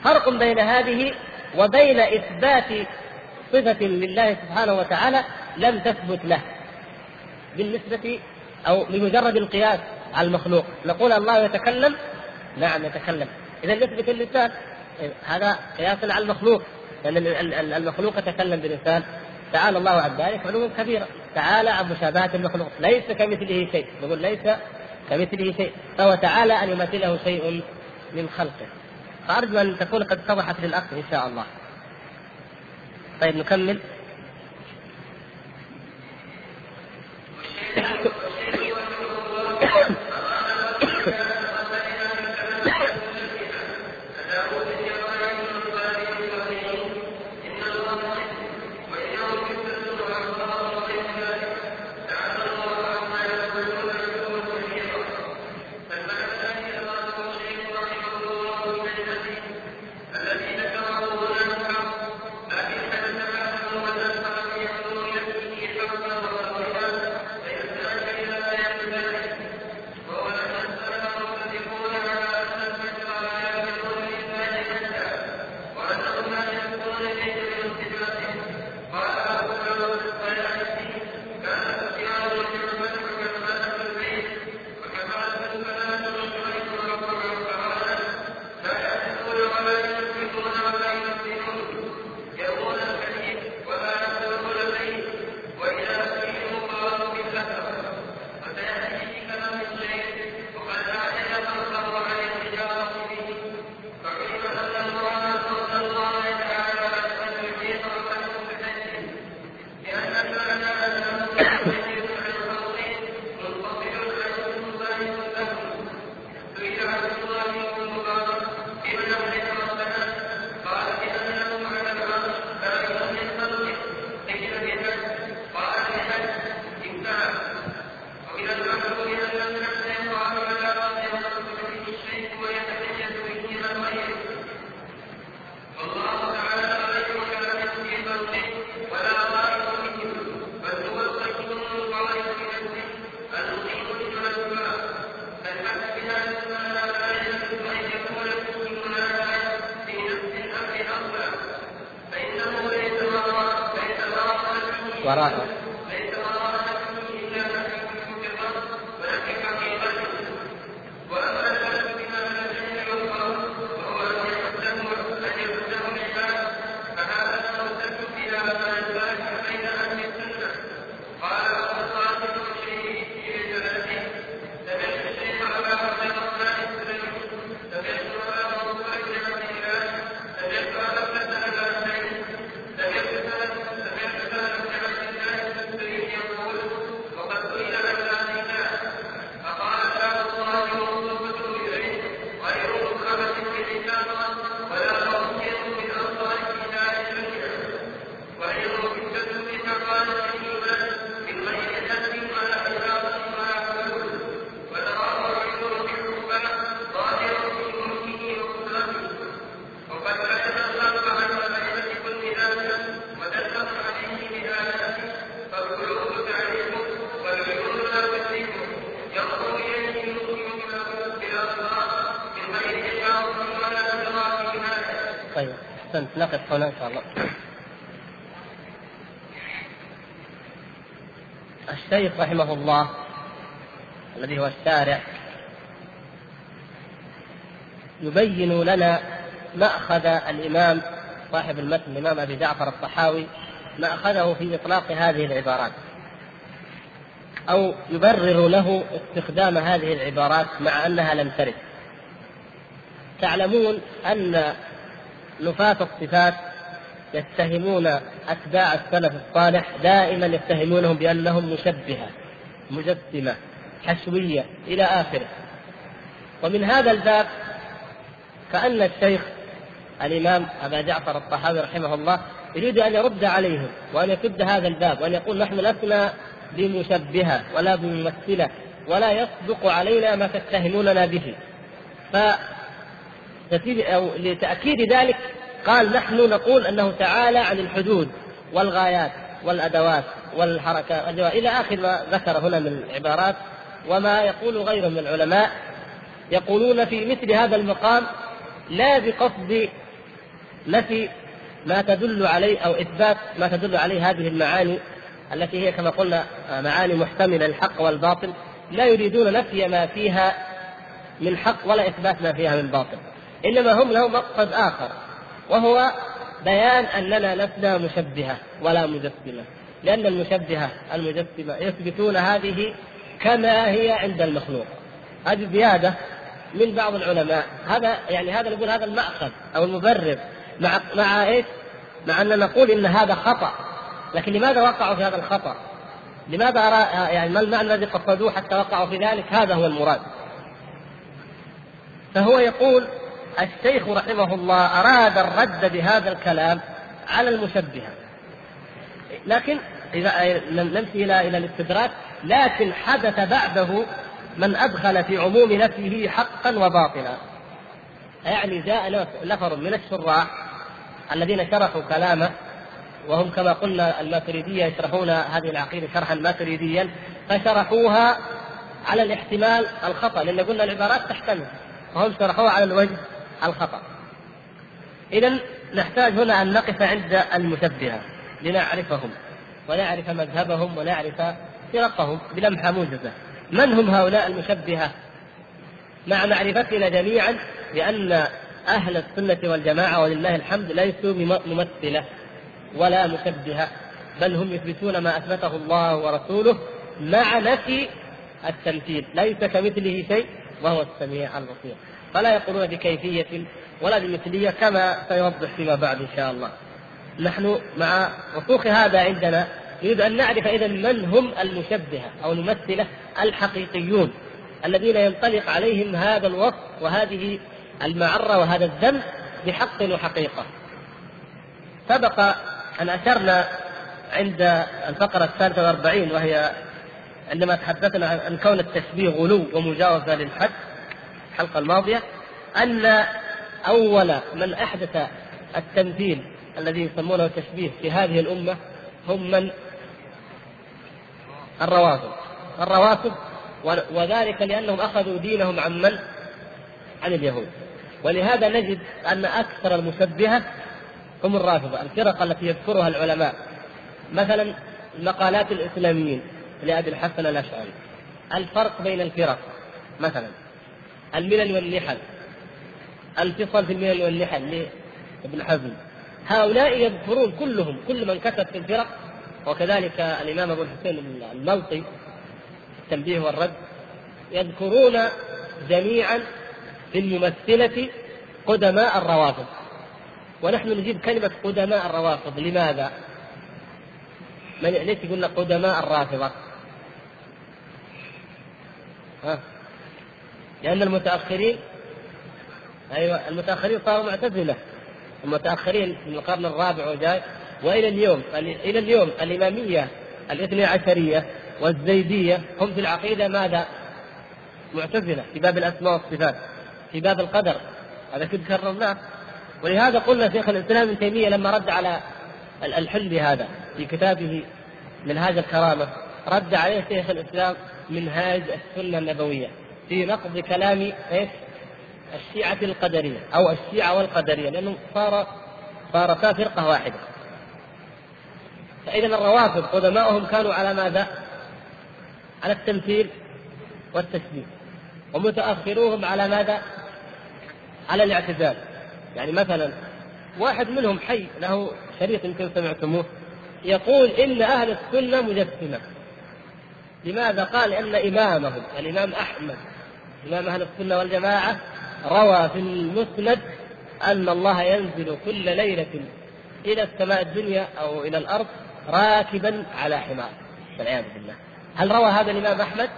فرق بين هذه وبين إثبات صفة لله سبحانه وتعالى لم تثبت له. بالنسبة أو بمجرد القياس على المخلوق. نقول الله يتكلم؟ نعم يتكلم. إذا نثبت اللسان. هذا قياس على المخلوق. لأن المخلوق يتكلم بلسان تعالى الله عن ذلك علوا كبيرا. تعالى عن مشابهة المخلوق. ليس كمثله شيء. نقول ليس كمثله شيء. فهو تعالى أن يمثله شيء من خلقه. فأرجو أن تكون قد اتضحت للأخ إن شاء الله. طيب نكمل. الشيخ رحمه الله الذي هو الشارع يبين لنا مأخذ الإمام صاحب المتن الإمام أبي جعفر الطحاوي مأخذه في إطلاق هذه العبارات. أو يبرر له استخدام هذه العبارات مع أنها لم ترد. تعلمون أن نفاة الصفات يتهمون أتباع السلف الصالح دائما يتهمونهم بأنهم مشبهة مجسمة حشوية إلى آخره. ومن هذا الباب كأن الشيخ الإمام أبا جعفر الطحاوي رحمه الله يريد أن يرد عليهم وأن يسد هذا الباب وأن يقول نحن لسنا بمشبهة ولا بممثلة ولا يصدق علينا ما تتهموننا به. ف أو لتأكيد ذلك قال نحن نقول أنه تعالى عن الحدود والغايات والأدوات والحركات إلى آخر ما ذكر هنا من العبارات وما يقول غيره من العلماء يقولون في مثل هذا المقام لا بقصد نفي ما تدل عليه أو إثبات ما تدل عليه هذه المعاني التي هي كما قلنا معاني محتملة للحق والباطل. لا يريدون نفي ما فيها من حق ولا إثبات ما فيها من باطل. إنما هم له مقصد آخر وهو بيان أننا لسنا مشبهة ولا مجسمة لأن المشبهة المجسمة يثبتون هذه كما هي عند المخلوق هذه زيادة من بعض العلماء هذا يعني هذا نقول هذا المأخذ أو المبرر مع مع إيش؟ مع ان نقول إن هذا خطأ لكن لماذا وقعوا في هذا الخطأ؟ لماذا أرى يعني ما المعنى الذي قصدوه حتى وقعوا في ذلك؟ هذا هو المراد. فهو يقول الشيخ رحمه الله أراد الرد بهذا الكلام على المشبهة. لكن إذا نمشي إلى إلى الاستدراك لكن حدث بعده من أدخل في عموم نفيه حقا وباطلا. يعني جاء نفر من الشراح الذين شرحوا كلامه وهم كما قلنا الماتريدية يشرحون هذه العقيدة شرحا ماتريديا فشرحوها على الاحتمال الخطأ لأن قلنا العبارات تحتمل وهم شرحوها على الوجه الخطأ. إذا نحتاج هنا أن نقف عند المشبهة لنعرفهم ونعرف مذهبهم ونعرف فرقهم بلمحة موجزة. من هم هؤلاء المشبهة؟ مع معرفتنا جميعا بأن أهل السنة والجماعة ولله الحمد ليسوا ممثلة ولا مشبهة بل هم يثبتون ما أثبته الله ورسوله مع نفي التمثيل ليس كمثله شيء وهو السميع البصير. فلا يقولون بكيفية ولا بمثلية كما سيوضح فيما بعد إن شاء الله. نحن مع رسوخ هذا عندنا نريد أن نعرف إذا من هم المشبهة أو الممثلة الحقيقيون الذين ينطلق عليهم هذا الوصف وهذه المعرة وهذا الذم بحق وحقيقة. سبق أن أشرنا عند الفقرة الثالثة والأربعين وهي عندما تحدثنا عن كون التشبيه غلو ومجاوزة للحد. الحلقة الماضية أن أول من أحدث التمثيل الذي يسمونه التشبيه في هذه الأمة هم من؟ الروافض الروافض وذلك لأنهم أخذوا دينهم عن من؟ عن اليهود. ولهذا نجد أن أكثر المشبهة هم الرافضة الفرق التي يذكرها العلماء. مثلا مقالات الإسلاميين لأبي الحسن الأشعري. الفرق بين الفرق مثلا الملل والنحل الفصل في الملل والنحل لابن حزم هؤلاء يذكرون كلهم كل من كتب في الفرق وكذلك الإمام أبو الحسين الملطي التنبيه والرد يذكرون جميعا في الممثلة قدماء الروافض ونحن نجيب كلمة قدماء الروافض لماذا؟ من ليش يقولنا قدماء الرافضة؟ ها؟ لأن المتأخرين أيوة المتأخرين صاروا معتزلة. المتأخرين من القرن الرابع وجاي وإلى اليوم إلى اليوم الإمامية الاثني عشرية والزيدية هم في العقيدة ماذا؟ معتزلة في باب الأسماء والصفات في باب القدر. هذا كنت كررناه. ولهذا قلنا شيخ الإسلام ابن تيمية لما رد على الحل هذا في كتابه منهاج الكرامة رد عليه شيخ الإسلام منهاج السنة النبوية. في نقض كلام إيش؟ الشيعة القدرية أو الشيعة والقدرية لأنه صار صارتا فرقة واحدة فإذا الروافض قدماؤهم كانوا على ماذا؟ على التمثيل والتشبيه ومتأخروهم على ماذا؟ على الاعتزال يعني مثلا واحد منهم حي له شريط يمكن سمعتموه يقول إن أهل السنة مجسمة لماذا؟ قال أن إمامهم الإمام أحمد إمام أهل السنة والجماعة روى في المسند أن الله ينزل كل ليلة إلى السماء الدنيا أو إلى الأرض راكبا على حمار. والعياذ بالله. هل روى هذا الإمام أحمد؟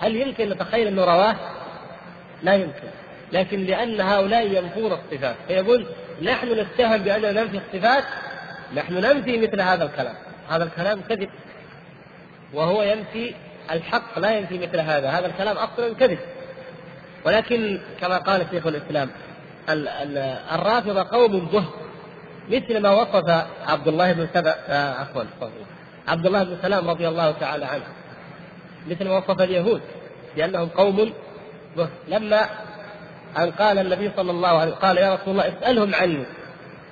هل يمكن نتخيل أنه رواه؟ لا يمكن. لكن لأن هؤلاء ينفون الصفات فيقول نحن نتهم بأننا ننفي الصفات نحن ننفي مثل هذا الكلام. هذا الكلام كذب. وهو ينفي الحق لا ينفي مثل هذا هذا الكلام أصلا كذب. ولكن كما قال شيخ الإسلام الرافضة قوم جهد مثل ما وصف عبد الله بن سبأ آه، عفوا عبد الله بن سلام رضي الله تعالى عنه. مثل ما وصف اليهود لأنهم قوم جهد لما أن قال النبي صلى الله عليه وسلم قال يا رسول الله اسألهم عني.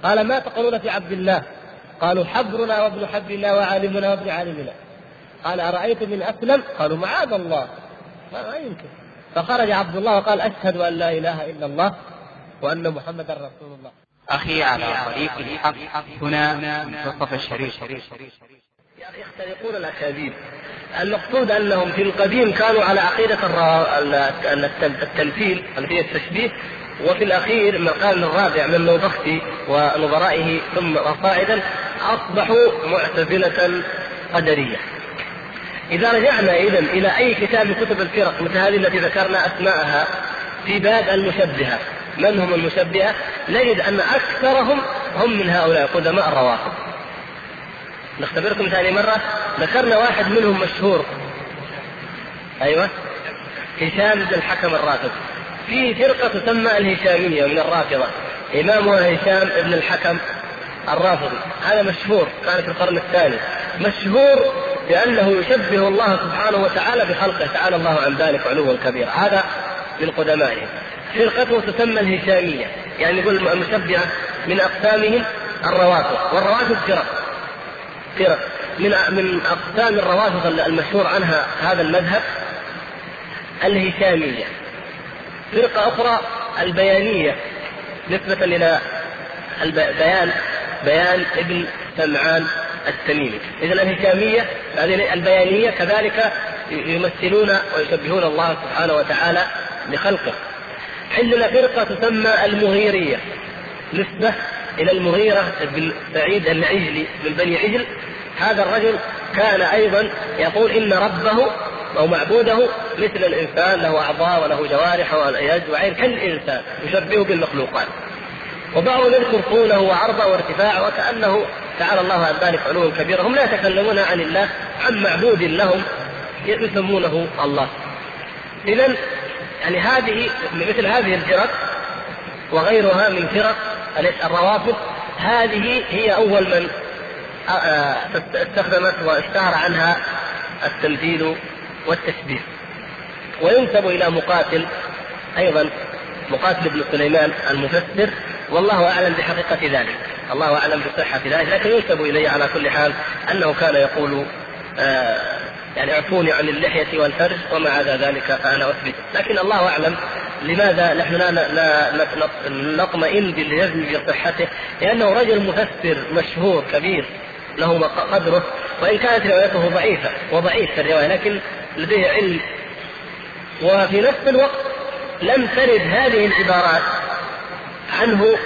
قال ما تقولون في عبد الله؟ قالوا حبرنا وابن حبرنا وعالمنا وابن عالمنا. قال أرأيت من أسلم قالوا معاذ الله. ما يمكن. فخرج عبد الله وقال أشهد أن لا إله إلا الله وأن محمدا رسول الله. أخي على طريق الحق. هنا منتصف الشريف. يختلقون الأكاذيب. المقصود أنهم في القديم كانوا على عقيدة التمثيل التي هي التشبيه. وفي الأخير من القرن الرابع من نوبختي ونظرائه ثم وصاعدا أصبحوا معتزلة قدرية. إذا رجعنا إذا إلى أي كتاب من كتب الفرق مثل هذه التي ذكرنا أسماءها في باب المشبهة. من هم المشبهة؟ نجد أن أكثرهم هم من هؤلاء قدماء الروافض. نختبركم ثاني مرة. ذكرنا واحد منهم مشهور. أيوه. هشام بن الحكم الرافض. في فرقة تسمى الهشامية من الرافضة. إمامها هشام بن الحكم. الرافضي. هذا مشهور كان في القرن الثاني. مشهور بأنه يشبه الله سبحانه وتعالى بخلقه. تعالى الله عن ذلك علوا كبيرا هذا من قدمائهم فرقته تسمى الهشامية. يعني يقول المشبهة من أقسامهم الروافض. والروافض فرق. فرق. من من أقسام الروافض المشهور عنها هذا المذهب الهشامية. فرقة أخرى البيانية. نسبة إلى البيان بيان ابن سمعان التميمي. اذا الهشامية هذه البيانية كذلك يمثلون ويشبهون الله سبحانه وتعالى بخلقه. عندنا فرقة تسمى المغيرية. نسبة إلى المغيرة بن سعيد العجلي من بني عجل. هذا الرجل كان أيضا يقول إن ربه أو معبوده مثل الإنسان له أعضاء وله جوارح ويد وعين كالإنسان يشبهه بالمخلوقات. وبعضهم يذكر طوله وعرضه وارتفاعه وكأنه تعالى الله عن ذلك علوا كبيرا هم لا يتكلمون عن الله عن معبود لهم يسمونه الله. اذا يعني هذه مثل هذه الفرق وغيرها من فرق الروافض هذه هي أول من استخدمت واشتهر عنها التمثيل والتشبيه. وينسب إلى مقاتل أيضا مقاتل بن سليمان المفسر والله أعلم بحقيقة ذلك الله أعلم بصحة ذلك لكن ينسب إليه على كل حال أنه كان يقول آه يعني اعفوني عن اللحية والفرج وما عدا ذلك فأنا أثبت لكن الله أعلم لماذا نحن لا لا نطمئن بالجزم بصحته لأنه رجل مفسر مشهور كبير له قدره وإن كانت روايته ضعيفة وضعيف في الرواية لكن لديه علم وفي نفس الوقت لم ترد هذه العبارات عنه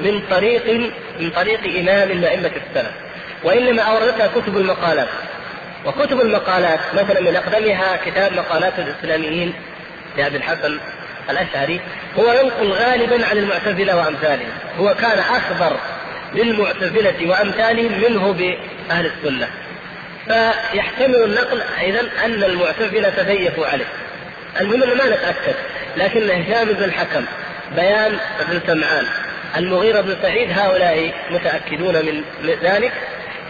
من طريق من طريق إمام من ائمه السلف وإنما أوردتها كتب المقالات. وكتب المقالات مثلا من أقدمها كتاب مقالات الإسلاميين لابي الحسن الأشعري هو ينقل غالبا عن المعتزلة وأمثالهم. هو كان اخبر للمعتزلة وأمثالهم منه بأهل السنة. فيحتمل النقل أيضا أن المعتزلة تزيفوا عليه. المهم ما نتأكد لكن هشام بن الحكم بيان بن سمعان المغيرة بن سعيد هؤلاء متأكدون من ذلك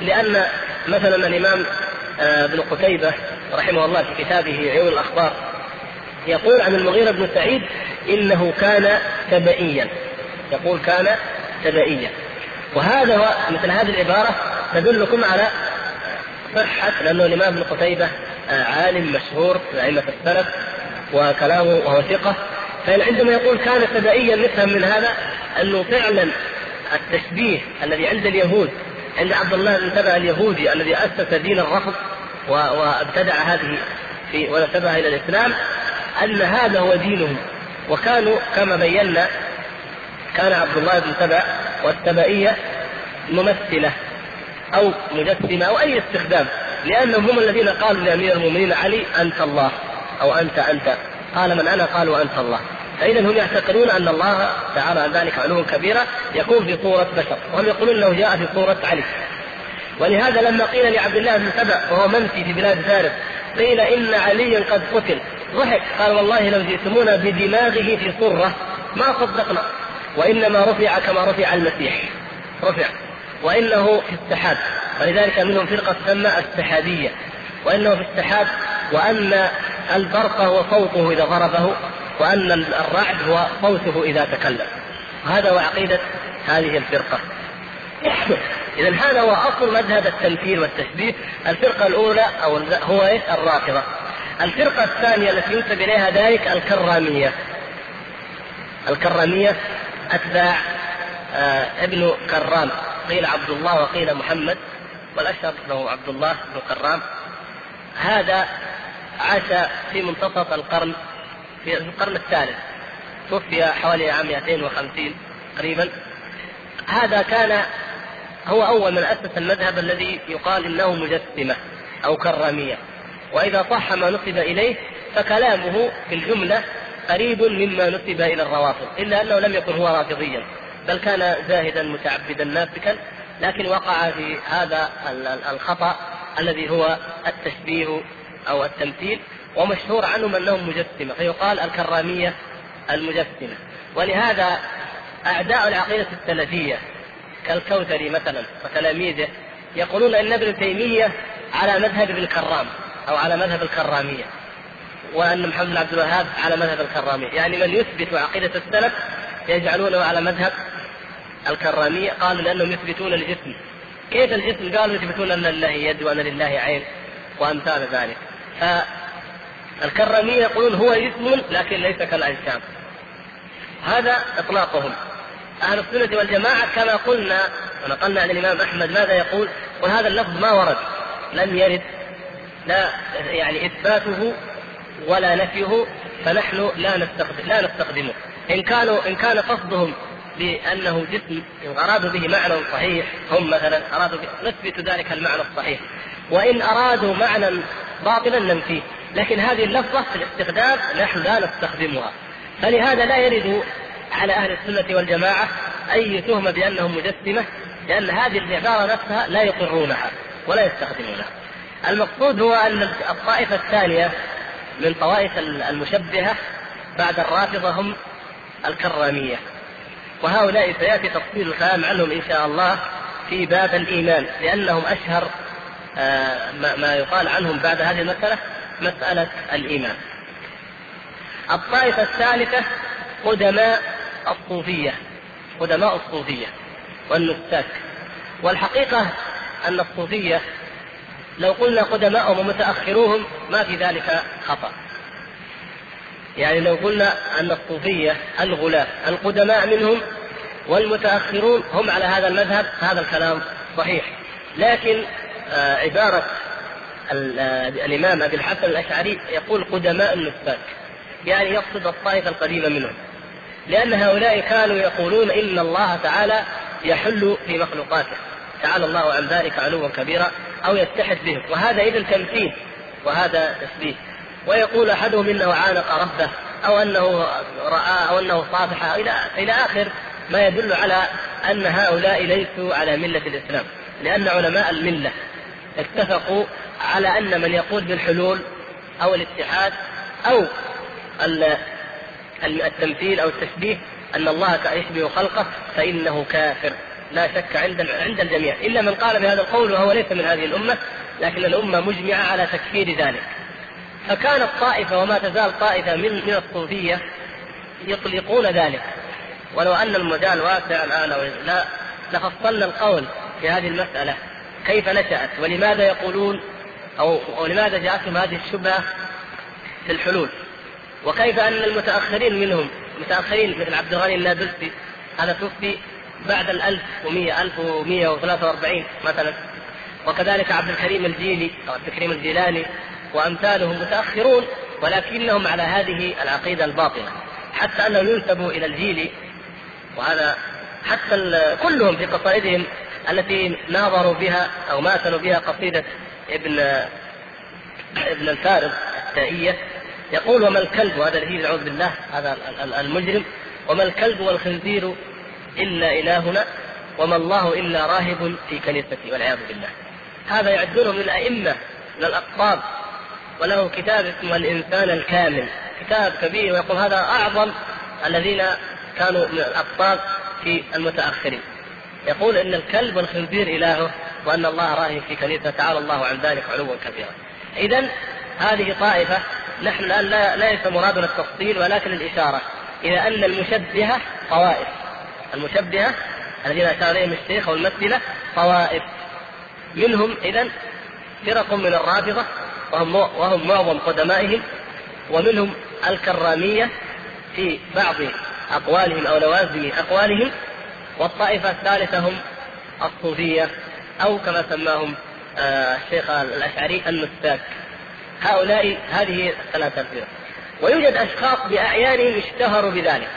لأن مثلا الإمام آه، ابن قتيبة رحمه الله في كتابه عيون الأخبار يقول عن المغيرة بن سعيد إنه كان تبئيا يقول كان تبئيا. وهذا هو مثل هذه العبارة تدلكم على صحة لأنه الإمام ابن قتيبة آه، عالم مشهور في أئمة السلف وكلامه وهو ثقة فعندما يقول كان تبعيا نفهم من هذا أنه فعلا التشبيه الذي عند اليهود عند عبد الله بن تبع اليهودي الذي أسس دين الرفض وابتدع هذه في ونسبها إلى الإسلام أن هذا هو دينهم. وكانوا كما بينا كان عبد الله بن تبع والتبعيه ممثلة أو مجسمة أو أي استخدام لأنهم هم الذين قالوا لأمير المؤمنين علي أنت الله. أو أنت أنت. قال من أنا؟ قالوا أنت الله. فإذا هم يعتقدون أن الله تعالى عن ذلك علوا كبيرا يكون في صورة بشر وهم يقولون انه جاء في صورة علي. ولهذا لما قيل لعبد الله بن سبع وهو منفي في بلاد فارس قيل إن عليا قد قتل. ضحك. قال والله لو جئتمونا بدماغه في صره ما صدقنا. وإنما رفع كما رفع المسيح. رفع. وإنه في السحاب. ولذلك منهم فرقة تسمى السحابية. وإنه في السحاب وأن البرق هو صوته إذا ضربه وان الرعد هو صوته إذا تكلم. هذا هو عقيدة هذه الفرقة. <coughs> اذا هذا هو أصل مذهب التمثيل والتشبيه. الفرقة الأولى أو هو إيش؟ الرافضة. الفرقة الثانية التي ينسب إليها ذلك الكرامية. الكرامية أتباع آه ابن كرام. قيل عبد الله وقيل محمد والأشهر له عبد الله بن كرام. هذا عاش في منتصف القرن في القرن الثالث. توفي حوالي عام 250 تقريبا هذا كان هو أول من أسس المذهب الذي يقال إنه مجسمة أو كرامية. وإذا صح ما نسب إليه فكلامه في الجملة قريب مما نسب إلى الروافض إلا أنه لم يكن هو رافضيا بل كان زاهدا متعبدا نافكا لكن وقع في هذا الخطأ الذي هو التشبيه أو التمثيل ومشهور عنهم أنهم مجسمة فيقال الكرامية المجسمة. ولهذا أعداء العقيدة السلفية كالكوثري مثلا وتلاميذه يقولون إن ابن تيمية على مذهب ابن كرام أو على مذهب الكرامية وأن محمد بن عبد الوهاب على مذهب الكرامية. يعني من يثبت عقيدة السلف يجعلونه على مذهب الكرامية. قالوا لأنهم يثبتون الجسم. كيف الجسم؟ قالوا يثبتون أن لله يد وأن لله عين وأمثال ذلك. فالكرامية يقولون هو جسم لكن ليس كالأجسام. هذا إطلاقهم. أهل السنة والجماعة كما قلنا ونقلنا عن الإمام أحمد ماذا يقول؟ وهذا اللفظ ما ورد لم يرد لا يعني إثباته ولا نفيه فنحن لا نستخدم لا نستخدمه. إن كانوا إن كان قصدهم بأنه جسم أرادوا به معنى صحيح هم مثلا أرادوا نثبت ذلك المعنى الصحيح. وإن أرادوا معنى باطلا ننفيه لكن هذه اللفظة في الاستخدام نحن لا نستخدمها. فلهذا لا يرد على أهل السنة والجماعة أي تهمة بأنهم مجسمة لأن هذه العبارة نفسها لا يقرونها ولا يستخدمونها. المقصود هو أن الطائفة الثانية من طوائف المشبهة بعد الرافضة هم الكرامية. وهؤلاء سيأتي تفصيل الكلام عنهم إن شاء الله في باب الإيمان لأنهم أشهر ما يقال عنهم بعد هذه المسألة مسألة الإيمان. الطائفة الثالثة قدماء الصوفية قدماء الصوفية والنساك والحقيقة أن الصوفية لو قلنا قدماءهم ومتأخروهم ما في ذلك خطأ. يعني لو قلنا أن الصوفية الغلاة القدماء منهم والمتأخرون هم على هذا المذهب هذا الكلام صحيح. لكن آه، عبارة آه، الإمام أبي الحسن الأشعري يقول قدماء النساك يعني يقصد الطائفة القديمة منهم لأن هؤلاء كانوا يقولون إن الله تعالى يحل في مخلوقاته تعالى الله عن ذلك علوا كبيرا أو يتحد بهم وهذا إذا تمثيل وهذا تسبيح ويقول أحدهم إنه عانق ربه أو أنه رأى أو أنه صافح إلى إلى آخر ما يدل على أن هؤلاء ليسوا على ملة الإسلام لأن علماء الملة اتفقوا على أن من يقول بالحلول أو الاتحاد أو التمثيل أو التشبيه أن الله يشبه خلقه فإنه كافر. لا شك عند عند الجميع. إلا من قال بهذا القول وهو ليس من هذه الأمة لكن الأمة مجمعة على تكفير ذلك. فكانت طائفه وما تزال طائفة من من الصوفية يطلقون ذلك. ولو أن المجال واسع الآن لا لفصلنا القول في هذه المسألة. كيف نشأت ولماذا يقولون أو ولماذا جاءتهم هذه الشبهة في الحلول؟ وكيف أن المتأخرين منهم متأخرين مثل عبد الغني النابلسي هذا توفي بعد ال 1100 1143 مثلا. وكذلك عبد الكريم الجيلي أو عبد الكريم الجيلاني وأمثالهم متأخرون ولكنهم على هذه العقيدة الباطلة. حتى أنهم ينسبوا إلى الجيلي وهذا حتى كلهم في قصائدهم التي ناظروا بها أو ماثلوا بها قصيدة ابن ابن الفارض التائية. يقول وما الكلب وهذا الذي نعوذ بالله هذا المجرم. وما الكلب والخنزير إلا إلهنا وما الله إلا راهب في كنيستي والعياذ بالله. هذا يعدونه من الأئمة من الأقطاب. وله كتاب اسمه الإنسان الكامل كتاب كبير ويقول هذا أعظم الذين كانوا من الأقطاب في المتأخرين. يقول إن الكلب والخنزير إلهه وأن الله راهب في كنيسه تعالى الله عن ذلك علوا كبيرا. اذا هذه طائفة نحن الآن لا ليس مرادنا التفصيل ولكن الإشارة إلى أن المشبهة طوائف. المشبهة الذين اشار اليهم الشيخ أو الممثله طوائف. منهم اذا فرق من الرافضه وهم وهم معظم قدمائهم ومنهم الكرامية في بعض أقوالهم أو لوازم أقوالهم والطائفة الثالثة هم الصوفية أو كما سماهم آه، الشيخ الأشعري النساك هؤلاء هذه الثلاثة الفرق ويوجد أشخاص بأعيانهم اشتهروا بذلك.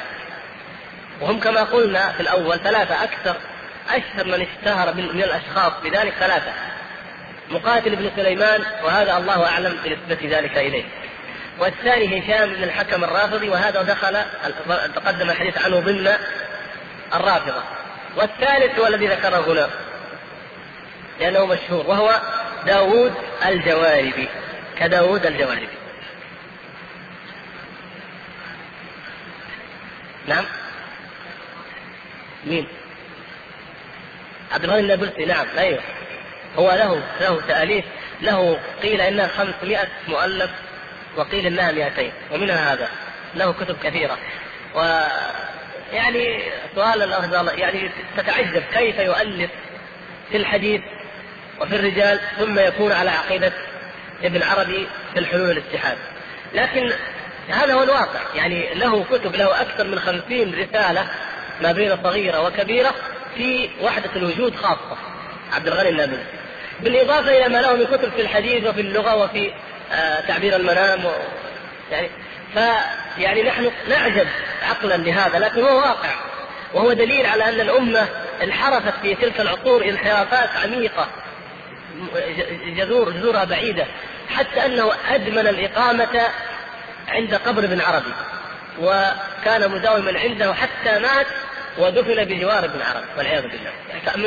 وهم كما قلنا في الأول ثلاثة أكثر أشهر من اشتهر من الأشخاص بذلك ثلاثة. مقاتل بن سليمان وهذا الله أعلم بنسبة ذلك إليه. والثاني هشام بن الحكم الرافضي وهذا دخل تقدم الحديث عنه ضمن الرافضة. والثالث هو الذي ذكره هنا لأنه مشهور وهو داوود الجواربي. كداود الجوانبي نعم؟ مين؟ عبد الغني النابلسي نعم أيوه. هو له له تأليف له قيل انها 500 مؤلف وقيل إنها 200 ومنها هذا. له كتب كثيرة. و يعني سؤال الأخ يعني تتعجب كيف يؤلف في الحديث وفي الرجال ثم يكون على عقيدة ابن عربي في الحلول والاتحاد. لكن هذا هو الواقع. يعني له كتب له أكثر من خمسين رسالة ما بين صغيرة وكبيرة في وحدة الوجود خاصة عبد الغني النابلسي. بالإضافة إلى ما له من كتب في الحديث وفي اللغة وفي آه تعبير المنام و يعني ف يعني نحن نعجب عقلا لهذا لكن هو واقع. وهو دليل على أن الأمة انحرفت في تلك العصور انحرافات عميقة جذور جذورها بعيدة حتى أنه أدمن الإقامة عند قبر ابن عربي وكان مداوما عنده حتى مات ودفن بجوار ابن عربي والعياذ بالله.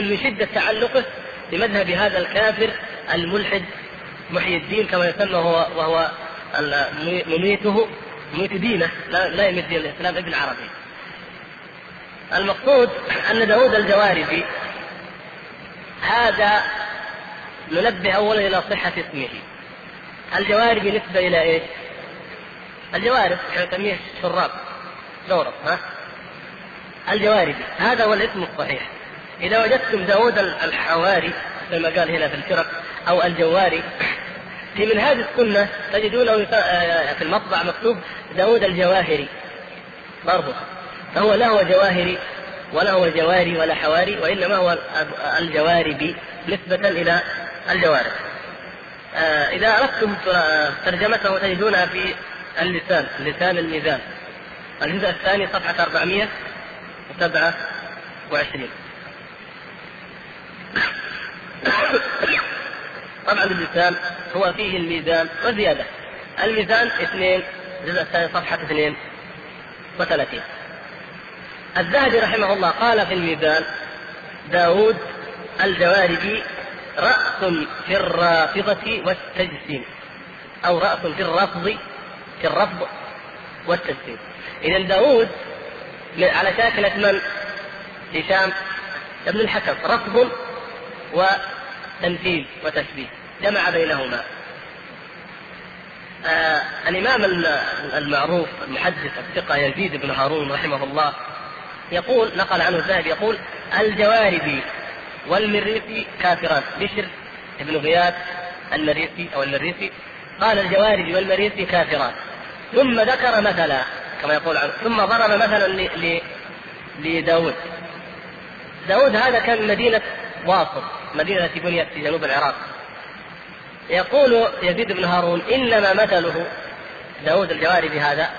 من شدة تعلقه بمذهب هذا الكافر الملحد محي الدين كما يسمى هو وهو مميته مميت دينه لا, يميت دين الإسلام ابن عربي. المقصود أن داود الجواربي هذا ننبه اولا إلى صحة اسمه. الجواربي نسبة إلى إيش؟ الجوارب إحنا نسميه شراب دورة ها؟ الجواربي هذا هو الاسم الصحيح. إذا وجدتم داود الحواري كما قال هنا في الفرق أو الجواري في منهاج السنة تجدونه في المطبع مكتوب داود الجواهري. برضه فهو لا هو جواهري ولا هو جواري ولا حواري وإنما هو الجواربي نسبة إلى الجوارب. آه، إذا أردتم ترجمته تجدونها في اللسان لسان الميزان. الجزء الثاني صفحة 427 <coughs> طبعا اللسان هو فيه الميزان وزيادة. الميزان اثنين الجزء الثاني صفحة اثنين وثلاثين. الذهبي رحمه الله قال في الميزان داود الجواربي رأس في الرافضة والتجسيم. أو رأس في الرفض في الرفض والتجسيم. إذا داود على شاكلة من؟ هشام ابن الحكم. رفض وتمثيل وتشبيه. جمع بينهما. آه الإمام المعروف المحدث الثقة يزيد بن هارون رحمه الله يقول نقل عنه الذهبي يقول الجواربي والمريسي كافران. بشر بن غياث المريسي أو المريسي قال الجواربي والمريسي كافران. ثم ذكر مثلا كما يقول عنه ثم ضرب مثلا لداود. داود هذا كان مدينة واصل مدينة بنيت في جنوب العراق. يقول يزيد بن هارون إنما مثله داود الجواربي هذا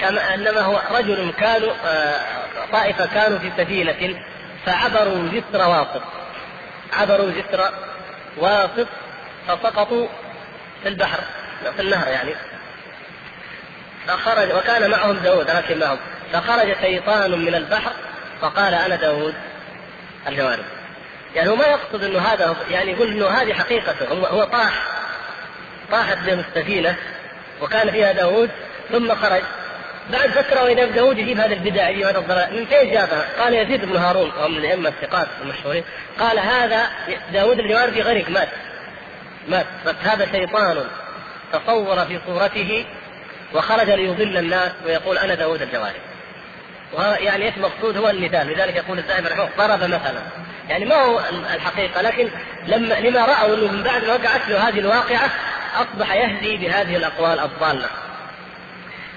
كما أنما هو رجل كانوا آه، طائفة كانوا في سفينة فعبروا جسر واسط عبروا جسر واسط فسقطوا في البحر في النهر يعني. فخرج وكان معهم داود راكب معهم. فخرج شيطان من البحر فقال أنا داود الجوارب يعني هو ما يقصد إنه هذا يعني يقول إنه هذه حقيقته هو, هو طاح طاحت بهم السفينة وكان فيها داود ثم خرج. بعد فترة وإذا داود يجيب هذه البدع يجيب هذا الضلال من فين جابها؟ قال يزيد بن هارون وهو من الأئمة الثقات المشهورين. قال هذا داود الجواربي غرق مات. مات. بس هذا شيطان تصور في صورته وخرج ليضل الناس ويقول أنا داود الجواربي يعني إيش المقصود هو المثال. لذلك يقول الذهبي رحمه ضرب مثلا. يعني ما هو الحقيقة لكن لما لما رأوا إنه من بعد ما وقعت له هذه الواقعة أصبح يهدي بهذه الأقوال الضالة.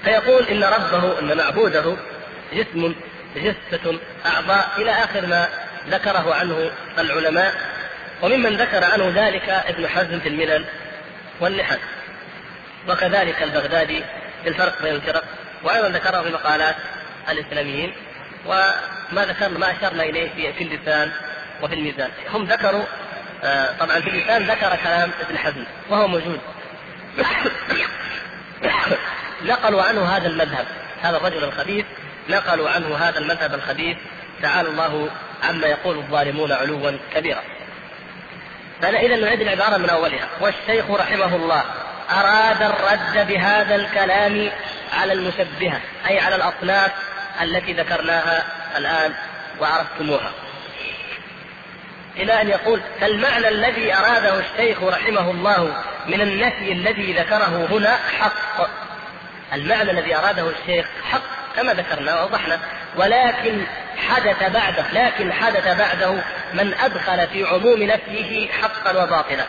فيقول إن ربه إن معبوده جسم جثة أعضاء إلى آخر ما ذكره عنه العلماء. وممن ذكر عنه ذلك ابن حزم في الملل والنحل وكذلك البغدادي في الفرق بين الفرق. وأيضا ذكره في مقالات الإسلاميين. وما ذكرنا ما أشرنا إليه في, في اللسان. وفي الميزان. هم ذكروا آه طبعا في اللسان ذكر كلام ابن حزم وهو موجود. نقلوا عنه هذا المذهب. هذا الرجل الخبيث نقلوا عنه هذا المذهب الخبيث. تعالى الله عما يقول الظالمون علوا كبيرا. فأنا إذا نعيد العبارة من أولها. والشيخ رحمه الله أراد الرد بهذا الكلام على المشبهة أي على الأصناف التي ذكرناها الآن وعرفتموها. إلى أن يقول فالمعنى الذي أراده الشيخ رحمه الله من النفي الذي ذكره هنا حق. المعنى الذي أراده الشيخ حق كما ذكرنا ووضحنا. ولكن حدث بعده لكن حدث بعده من أدخل في عموم نفيه حقا وباطلا.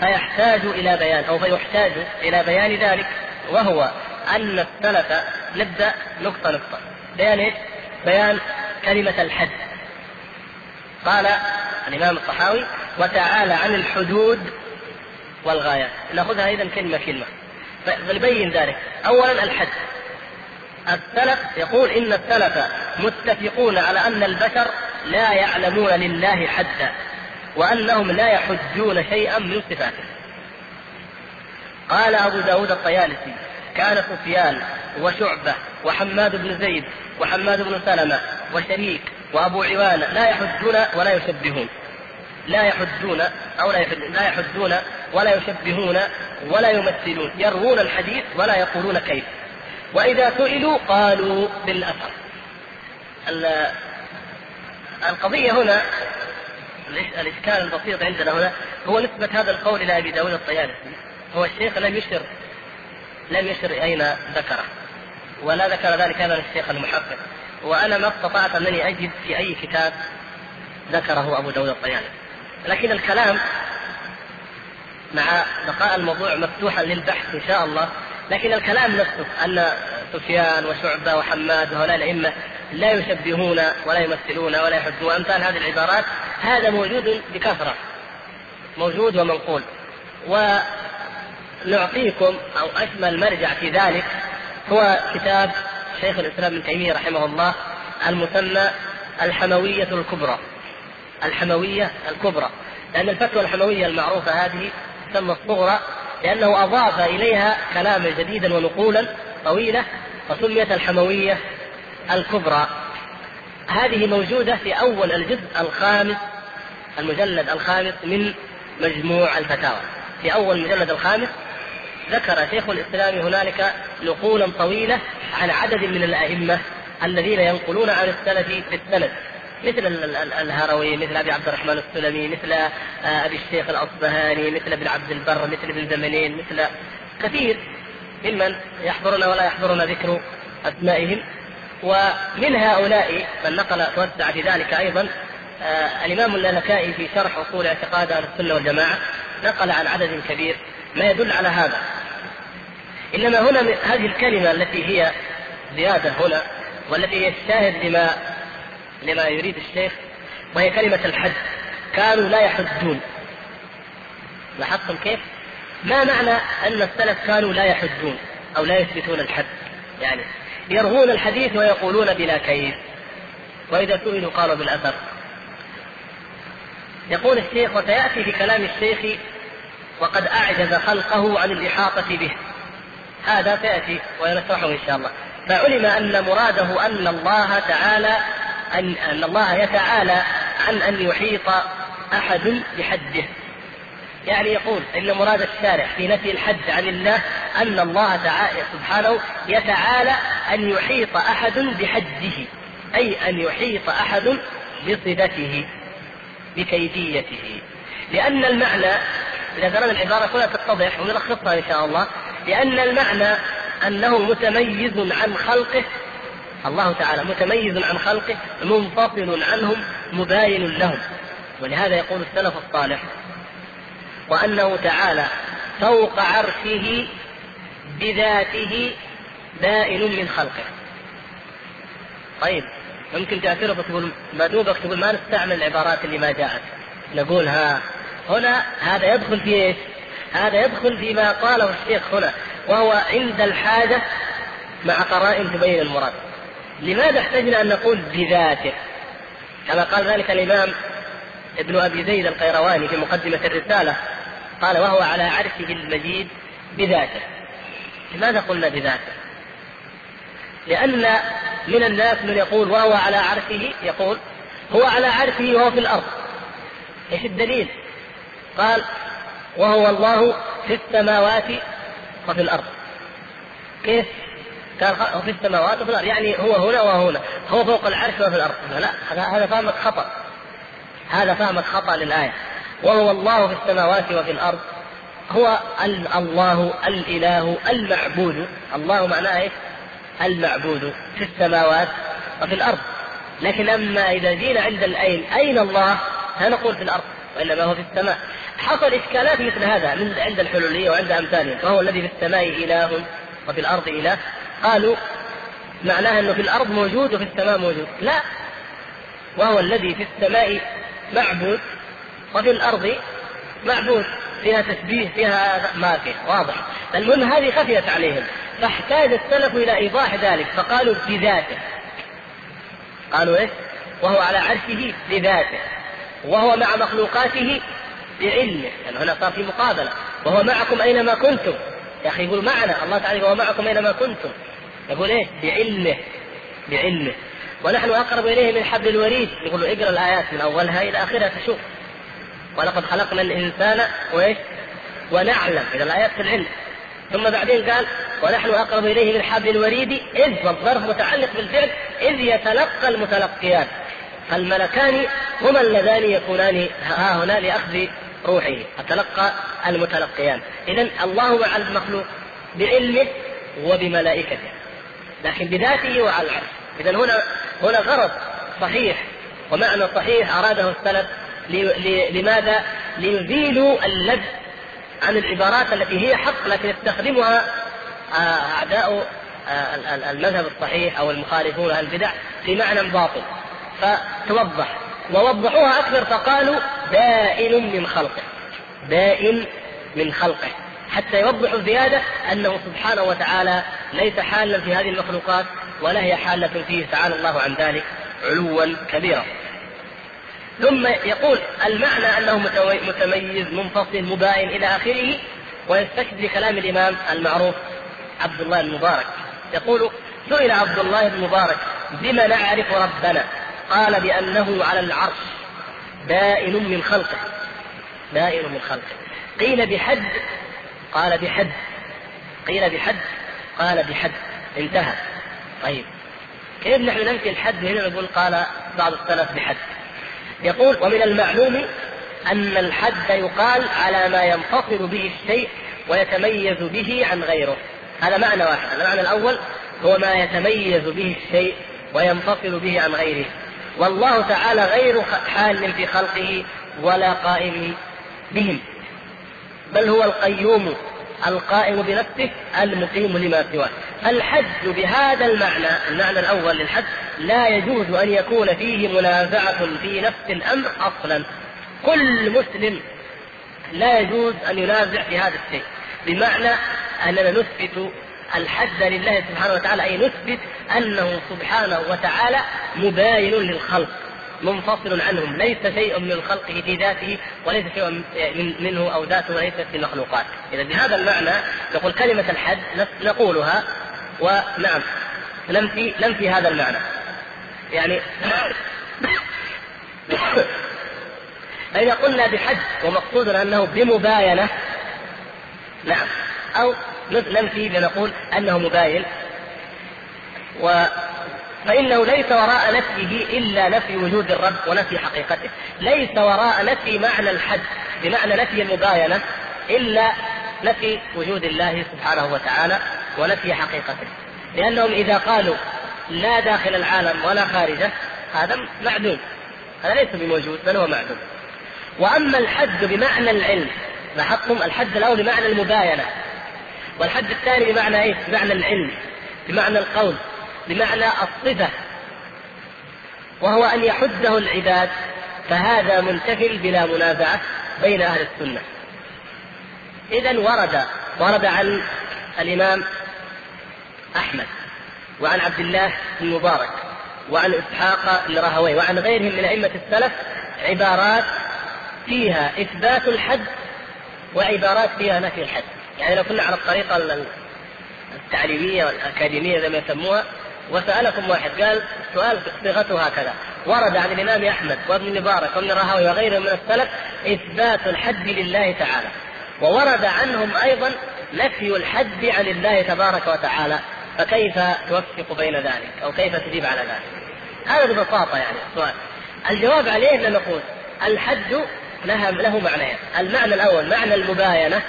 فيحتاج إلى بيان أو فيحتاج إلى بيان ذلك وهو أن السلف نبدأ نقطة نقطة. بيان؟ بيان كلمة الحد. قال الإمام الطحاوي وتعالى عن الحدود والغايات. نأخذها إذا كلمة كلمة. فنبين ذلك. أولا الحد. السلف يقول إن السلف متفقون على أن البشر لا يعلمون لله حدا وأنهم لا يحجون شيئا من صفاته. قال أبو داود الطيالسي كان سفيان وشعبة وحماد بن زيد وحماد بن سلمة وشريك وأبو عوانة لا يحجون ولا يشبهون. لا يحجون أو لا لا يحجون ولا يشبهون ولا يمثلون. يروون الحديث ولا يقولون كيف. وإذا سئلوا قالوا بالأثر. القضية هنا الإشكال البسيط عندنا هنا هو نسبة هذا القول إلى أبي داود الطيالسي. هو الشيخ لم يشر لم يشر أين ذكره. ولا ذكر ذلك أيضا الشيخ المحقق. وأنا ما استطعت أنني أجد في أي كتاب ذكره أبو داود الطيالسي لكن الكلام مع بقاء الموضوع مفتوحا للبحث إن شاء الله. لكن الكلام نفسه أن سفيان وشعبة وحماد وهؤلاء الأئمة لا يشبهون ولا يمثلون ولا يحدون وأمثال هذه العبارات هذا موجود بكثرة. موجود ومنقول. ونعطيكم أو أشمل مرجع في ذلك هو كتاب شيخ الإسلام ابن تيمية رحمه الله المسمى الحموية الكبرى. الحموية الكبرى. لأن الفتوى الحموية المعروفة هذه تسمى الصغرى لأنه أضاف إليها كلاما جديدا ونقولا طويلة فسميت الحموية الكبرى. هذه موجودة في أول الجزء الخامس المجلد الخامس من مجموع الفتاوى. في أول المجلد الخامس ذكر شيخ الإسلام هنالك نقولا طويلة عن عدد من الأئمة الذين ينقلون عن السلف بالسند مثل الهروي مثل أبي عبد الرحمن السلمي مثل آه، أبي الشيخ الأصبهاني مثل ابن عبد البر مثل ابن زمنين مثل كثير ممن يحضرنا ولا يحضرنا ذكر أسمائهم. ومن هؤلاء من نقل توسع في ذلك أيضا آه الإمام اللالكائي في شرح أصول اعتقاد أهل السنة والجماعة نقل عن عدد كبير ما يدل على هذا. إنما هنا هذه الكلمة التي هي زيادة هنا والتي هي الشاهد لما لما يريد الشيخ وهي كلمة الحد. كانوا لا يحدون. لاحظتم كيف؟ ما معنى أن السلف كانوا لا يحدون أو لا يثبتون الحد؟ يعني يروون الحديث ويقولون بلا كيف وإذا سئلوا قالوا بالأثر. يقول الشيخ وسيأتي في كلام الشيخ وقد أعجز خلقه عن الإحاطة به. هذا سيأتي ونشرحه إن شاء الله. فعلم أن مراده أن الله تعالى أن أن الله يتعالى عن أن يحيط أحد بحده. يعني يقول إن مراد الشارع في نفي الحد عن الله أن الله تعالى سبحانه يتعالى أن يحيط أحد بحده. أي أن يحيط أحد بصفته بكيفيته. لأن المعنى إذا قرانا العباره كلها تتضح ونلخصها إن شاء الله لأن المعنى أنه متميز عن خلقه الله تعالى متميز عن خلقه منفصل عنهم مباين لهم. ولهذا يقول السلف الصالح وأنه تعالى فوق عرشه بذاته بائن من خلقه. طيب ممكن تعترف تقول ما دوبك تقول ما نستعمل العبارات اللي ما جاءت. نقول ها هنا هذا يدخل في إيش؟ هذا يدخل فيما قاله الشيخ هنا وهو عند الحاجة مع قرائن تبين المراد لماذا احتجنا أن نقول بذاته؟ كما قال ذلك الإمام ابن أبي زيد القيرواني في مقدمة الرسالة قال وهو على عرشه المجيد بذاته. لماذا قلنا بذاته؟ لأن من الناس من يقول وهو على عرشه يقول هو على عرشه وهو في الأرض. إيش الدليل؟ قال وهو الله في السماوات وفي الأرض. كيف؟ كان في السماوات وفي الأرض. يعني هو هنا وهو هنا. هو فوق العرش وفي الأرض. لا هذا فهمك خطأ. هذا فهمك خطأ للآية. وهو الله في السماوات وفي الأرض. هو الله الإله المعبود. الله معناه إيش؟ المعبود في السماوات وفي الأرض. لكن أما إذا جينا عند الأين أين الله؟ لا نقول في الأرض وإنما هو في السماء. حصل إشكالات مثل هذا من عند الحلولية وعند أمثالهم. وهو الذي في السماء إله وفي الأرض إله. قالوا معناها أنه في الأرض موجود وفي السماء موجود. لا. وهو الذي في السماء معبود وفي الأرض معبود. فيها تشبيه فيها ما فيه. واضح. المهم هذه خفيت عليهم. فاحتاج السلف إلى إيضاح ذلك. فقالوا بذاته. قالوا إيش وهو على عرشه بذاته. وهو مع مخلوقاته بعلمه يعني هنا صار في مقابلة. وهو معكم أينما كنتم. يا أخي يقول معنا الله تعالى وهو معكم أينما كنتم. يقول إيه؟ بعلمه بعلمه. ونحن أقرب إليه من حبل الوريد. يقول اقرأ الآيات من أولها إلى آخرها تشوف. ولقد خلقنا الإنسان وإيش؟ ونعلم. إذا الآيات في العلم. ثم بعدين قال ونحن أقرب إليه من حبل الوريد إذ والظرف متعلق بالفعل إذ يتلقى المتلقيان. فالملكان هما اللذان يكونان ها هنا لأخذ روحه فتلقى المتلقيان. إذا الله مع المخلوق بعلمه وبملائكته. لكن بذاته وعلى العرش إذا هنا هنا غرض صحيح ومعنى صحيح أراده السلف لماذا؟ ليزيلوا اللبس عن العبارات التي هي حق لكن يستخدمها آه، أعداء آه، المذهب الصحيح أو المخالفون البدع في معنى باطل. فتوضح. ووضحوها أكثر فقالوا بائن من خلقه. بائن من خلقه. حتى يوضحوا زيادة أنه سبحانه وتعالى ليس حالا في هذه المخلوقات ولا هي حالة فيه تعالى الله عن ذلك علوا كبيرا. ثم يقول المعنى أنه متميز منفصل مباين إلى آخره ويستشهد بكلام الإمام المعروف عبد الله المبارك. يقول سئل عبد الله بن مبارك بما نعرف ربنا؟ قال بأنه على العرش بائن من خلقه. بائن من خلقه. قيل بحد قال بحد. قيل بحد قال بحد. انتهى. طيب. كيف نحن ننفي الحد هنا؟ نقول قال بعض السلف بحد. يقول ومن المعلوم أن الحد يقال على ما ينفصل به الشيء ويتميز به عن غيره. هذا معنى واحد. المعنى الأول هو ما يتميز به الشيء وينفصل به عن غيره. والله تعالى غير حال في خلقه ولا قائم بهم. بل هو القيوم القائم بنفسه المقيم لما سواه. الحج بهذا المعنى المعنى الأول للحج لا يجوز أن يكون فيه منازعة في نفس الأمر أصلا. كل مسلم لا يجوز أن ينازع في هذا الشيء. بمعنى أننا نثبت الحد لله سبحانه وتعالى أي نثبت أنه سبحانه وتعالى مباين للخلق منفصل عنهم ليس شيء من الخلق في ذاته وليس شيء من منه أو ذاته ليست في المخلوقات إذا بهذا المعنى نقول كلمة الحد نقولها ونعم ننفي ننفي هذا المعنى. يعني <coughs> فإذا قلنا بحد ومقصودنا أنه بمباينة نعم أو ننفي لنقول أنه مباين و فإنه ليس وراء نفيه إلا نفي وجود الرب ونفي حقيقته. ليس وراء نفي معنى الحد بمعنى نفي المباينة إلا نفي وجود الله سبحانه وتعالى ونفي حقيقته. لأنهم إذا قالوا لا داخل العالم ولا خارجه هذا معدوم. هذا ليس بموجود بل هو معدوم. وأما الحد بمعنى العلم لاحظتم الحد الأول بمعنى المباينة. والحد الثاني بمعنى إيش؟ بمعنى العلم بمعنى القول بمعنى الصفة وهو أن يحده العباد فهذا منتفل بلا منازعة بين أهل السنة إذا ورد ورد عن الإمام أحمد وعن عبد الله بن مبارك وعن إسحاق بن راهوي وعن غيرهم من أئمة السلف عبارات فيها إثبات الحد وعبارات فيها نفي الحد يعني لو كنا على الطريقة التعليمية والأكاديمية زي ما يسموها وسألكم واحد قال سؤال صيغته هكذا ورد عن الإمام أحمد وابن مبارك وابن راهوي وغيرهم من السلف إثبات الحد لله تعالى وورد عنهم أيضا نفي الحد عن الله تبارك وتعالى فكيف توفق بين ذلك؟ أو كيف تجيب على ذلك؟ هذا ببساطة يعني السؤال. الجواب عليه أن نقول الحد له معنيين. المعنى الأول معنى المباينة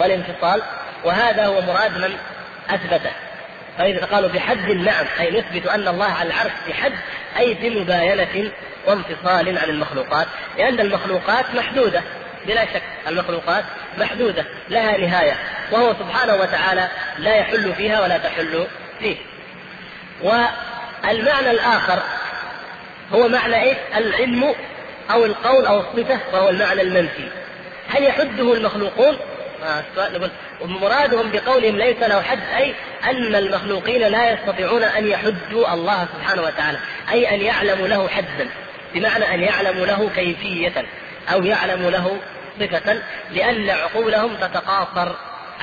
والانفصال وهذا هو مراد من أثبته فإذا قالوا بحد نعم أي نثبت أن الله على العرش بحد أي بمباينة وانفصال عن المخلوقات لأن المخلوقات محدودة بلا شك المخلوقات محدودة لها نهاية وهو سبحانه وتعالى لا يحل فيها ولا تحل فيه والمعنى الآخر هو معنى إيش؟ العلم أو القول أو الصفة وهو المعنى المنفي هل يحده المخلوقون؟ السؤال نقول بقولهم ليس له حد أي أن المخلوقين لا يستطيعون أن يحدوا الله سبحانه وتعالى أي أن يعلموا له حدا بمعنى أن يعلموا له كيفية أو يعلموا له صفة لأن عقولهم تتقاصر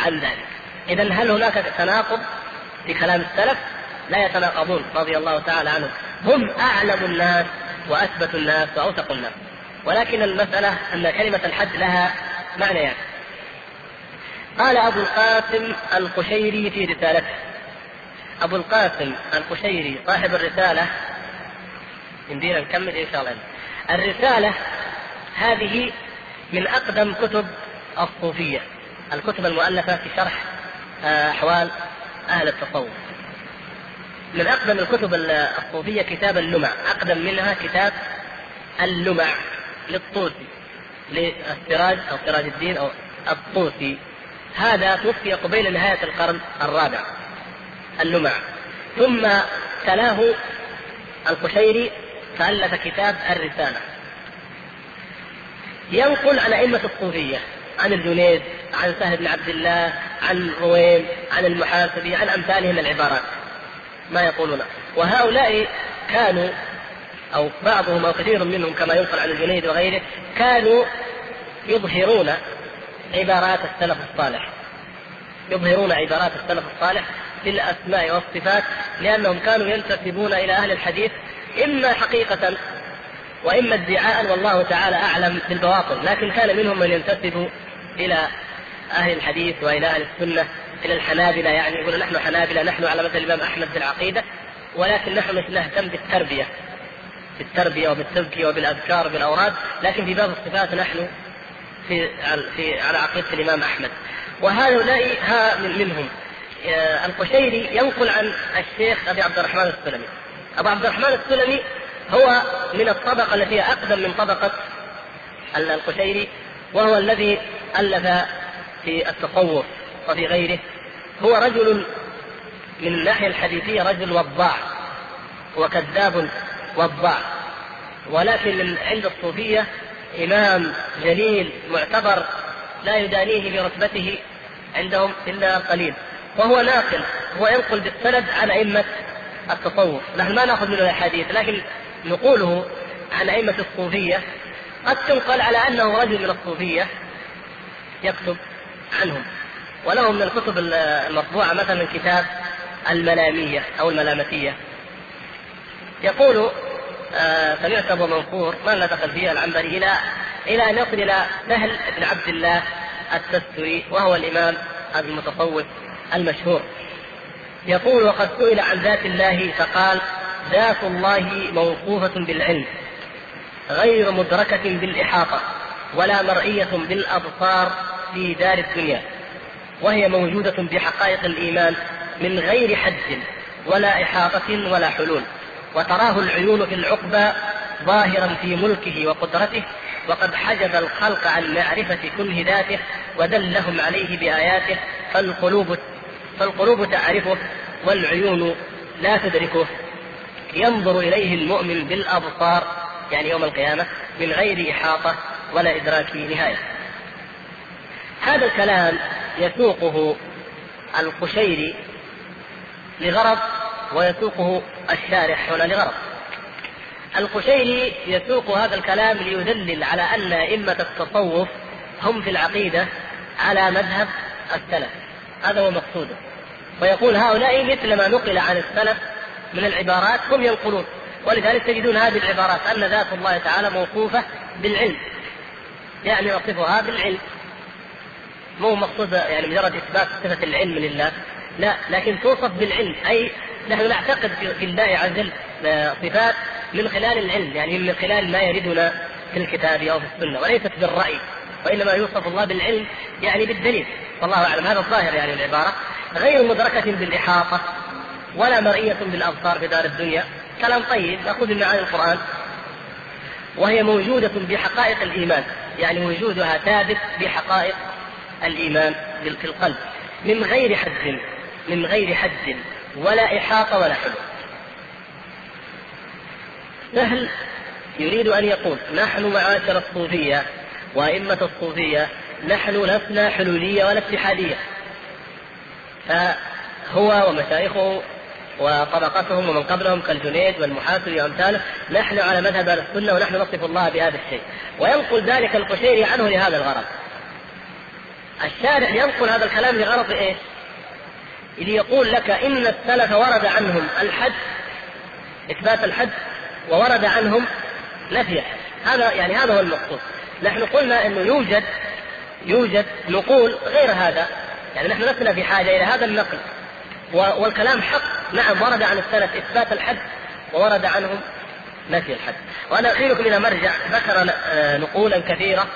عن ذلك إذا هل هناك تناقض في كلام السلف؟ لا يتناقضون رضي الله تعالى عنهم هم أعلم الناس وأثبت الناس وأوثق الناس ولكن المسألة أن كلمة الحد لها معنيان يعني. قال أبو القاسم القشيري في رسالته. أبو القاسم القشيري صاحب الرسالة. يمدينا نكمل إن شاء الله. الرسالة هذه من أقدم كتب الصوفية. الكتب المؤلفة في شرح آه، أحوال أهل التصوف. من أقدم الكتب الصوفية كتاب اللمع. أقدم منها كتاب اللمع للطوسي للسراج أو سراج الدين أو الطوسي. هذا توفي قبيل نهاية القرن الرابع اللمع. ثم تلاه القشيري فألف كتاب الرسالة. ينقل عن أئمة الصوفية عن الجنيد عن سهل بن عبد الله عن رويم عن المحاسبي عن أمثالهم العبارات. ما يقولون. وهؤلاء كانوا أو بعضهم أو كثير منهم كما ينقل عن الجنيد وغيره كانوا يظهرون عبارات السلف الصالح. يظهرون عبارات السلف الصالح في الأسماء والصفات لأنهم كانوا ينتسبون إلى أهل الحديث إما حقيقة وإما ادعاء والله تعالى أعلم بالبواطن لكن كان منهم من ينتسب إلى أهل الحديث وإلى أهل السنة إلى الحنابلة يعني يقول نحن حنابلة نحن على مثل الإمام أحمد في العقيدة ولكن نحن مش نهتم بالتربية بالتربية وبالتزكية وبالأذكار وبالأوراد لكن في باب الصفات نحن في في على عقيدة الإمام أحمد. وهؤلاء ها من منهم. آه، القشيري ينقل عن الشيخ أبي عبد الرحمن السلمي. أبو عبد الرحمن السلمي هو من الطبقة التي هي أقدم من طبقة القشيري وهو الذي ألف في التصوف وفي غيره. هو رجل من الناحية الحديثية رجل وضاع وكذاب وضاع ولكن عند الصوفية إمام جليل معتبر لا يدانيه برتبته عندهم إلا قليل وهو ناقل هو ينقل بالسند عن أئمة التصوف نحن ما نأخذ منه الأحاديث لكن نقوله عن أئمة الصوفية قد تنقل على أنه رجل من الصوفية يكتب عنهم وله من الكتب المطبوعة مثلا كتاب الملامية أو الملامتية. يقول سمعت أبو منصور ما لا دخل فيه العنبري إلى إلى أن يصل إلى سهل بن عبد الله التستري وهو الإمام المتصوف المشهور. يقول وقد سئل عن ذات الله فقال ذات الله موصوفة بالعلم غير مدركة بالإحاطة ولا مرئية بالأبصار في دار الدنيا وهي موجودة بحقائق الإيمان من غير حد ولا إحاطة ولا حلول. وتراه العيون في العقبى ظاهرا في ملكه وقدرته وقد حجب الخلق عن معرفة كنه ذاته ودلهم عليه بآياته فالقلوب فالقلوب تعرفه والعيون لا تدركه. ينظر إليه المؤمن بالأبصار يعني يوم القيامة من غير إحاطة ولا إدراك نهاية. هذا الكلام يسوقه القشيري لغرض ويسوقه الشارح هنا لغرض. القشيري يسوق هذا الكلام ليدلل على أن أئمة التصوف هم في العقيدة على مذهب السلف. هذا هو مقصوده. ويقول هؤلاء مثل ما نقل عن السلف من العبارات هم ينقلون. ولذلك تجدون هذه العبارات أن ذات الله تعالى موصوفة بالعلم. يعني نصفها بالعلم. مو مقصود يعني مجرد إثبات صفة العلم لله. لا لكن توصف بالعلم أي نحن نعتقد في الله عز وجل صفات من خلال العلم يعني من خلال ما يردنا في الكتاب أو في السنة وليست بالرأي وإنما يوصف الله بالعلم يعني بالدليل. والله أعلم هذا الظاهر يعني العبارة. غير مدركة بالإحاطة ولا مرئية بالأبصار في دار الدنيا. كلام طيب نأخذ من معاني القرآن. وهي موجودة بحقائق الإيمان يعني وجودها ثابت بحقائق الإيمان في القلب. من غير حد من غير حد. ولا إحاطة ولا حلول سهل يريد أن يقول نحن معاشر الصوفية وأئمة الصوفية نحن لسنا حلولية ولا اتحادية. فهو ومشايخه وطبقتهم ومن قبلهم كالجنيد والمحاسبي وامثاله نحن على مذهب أهل السنة ونحن نصف الله بهذا الشيء. وينقل ذلك القشيري عنه لهذا الغرض. الشارع ينقل هذا الكلام لغرض إيش؟ ليقول لك إن السلف ورد عنهم الحد إثبات الحد وورد عنهم نفي هذا يعني هذا هو المقصود. نحن قلنا إنه يوجد يوجد نقول غير هذا. يعني نحن لسنا في حاجة إلى هذا النقل. والكلام حق. نعم ورد عن السلف إثبات الحد وورد عنهم نفي الحد. وأنا اخيركم إلى مرجع ذكر آه، نقولا كثيرة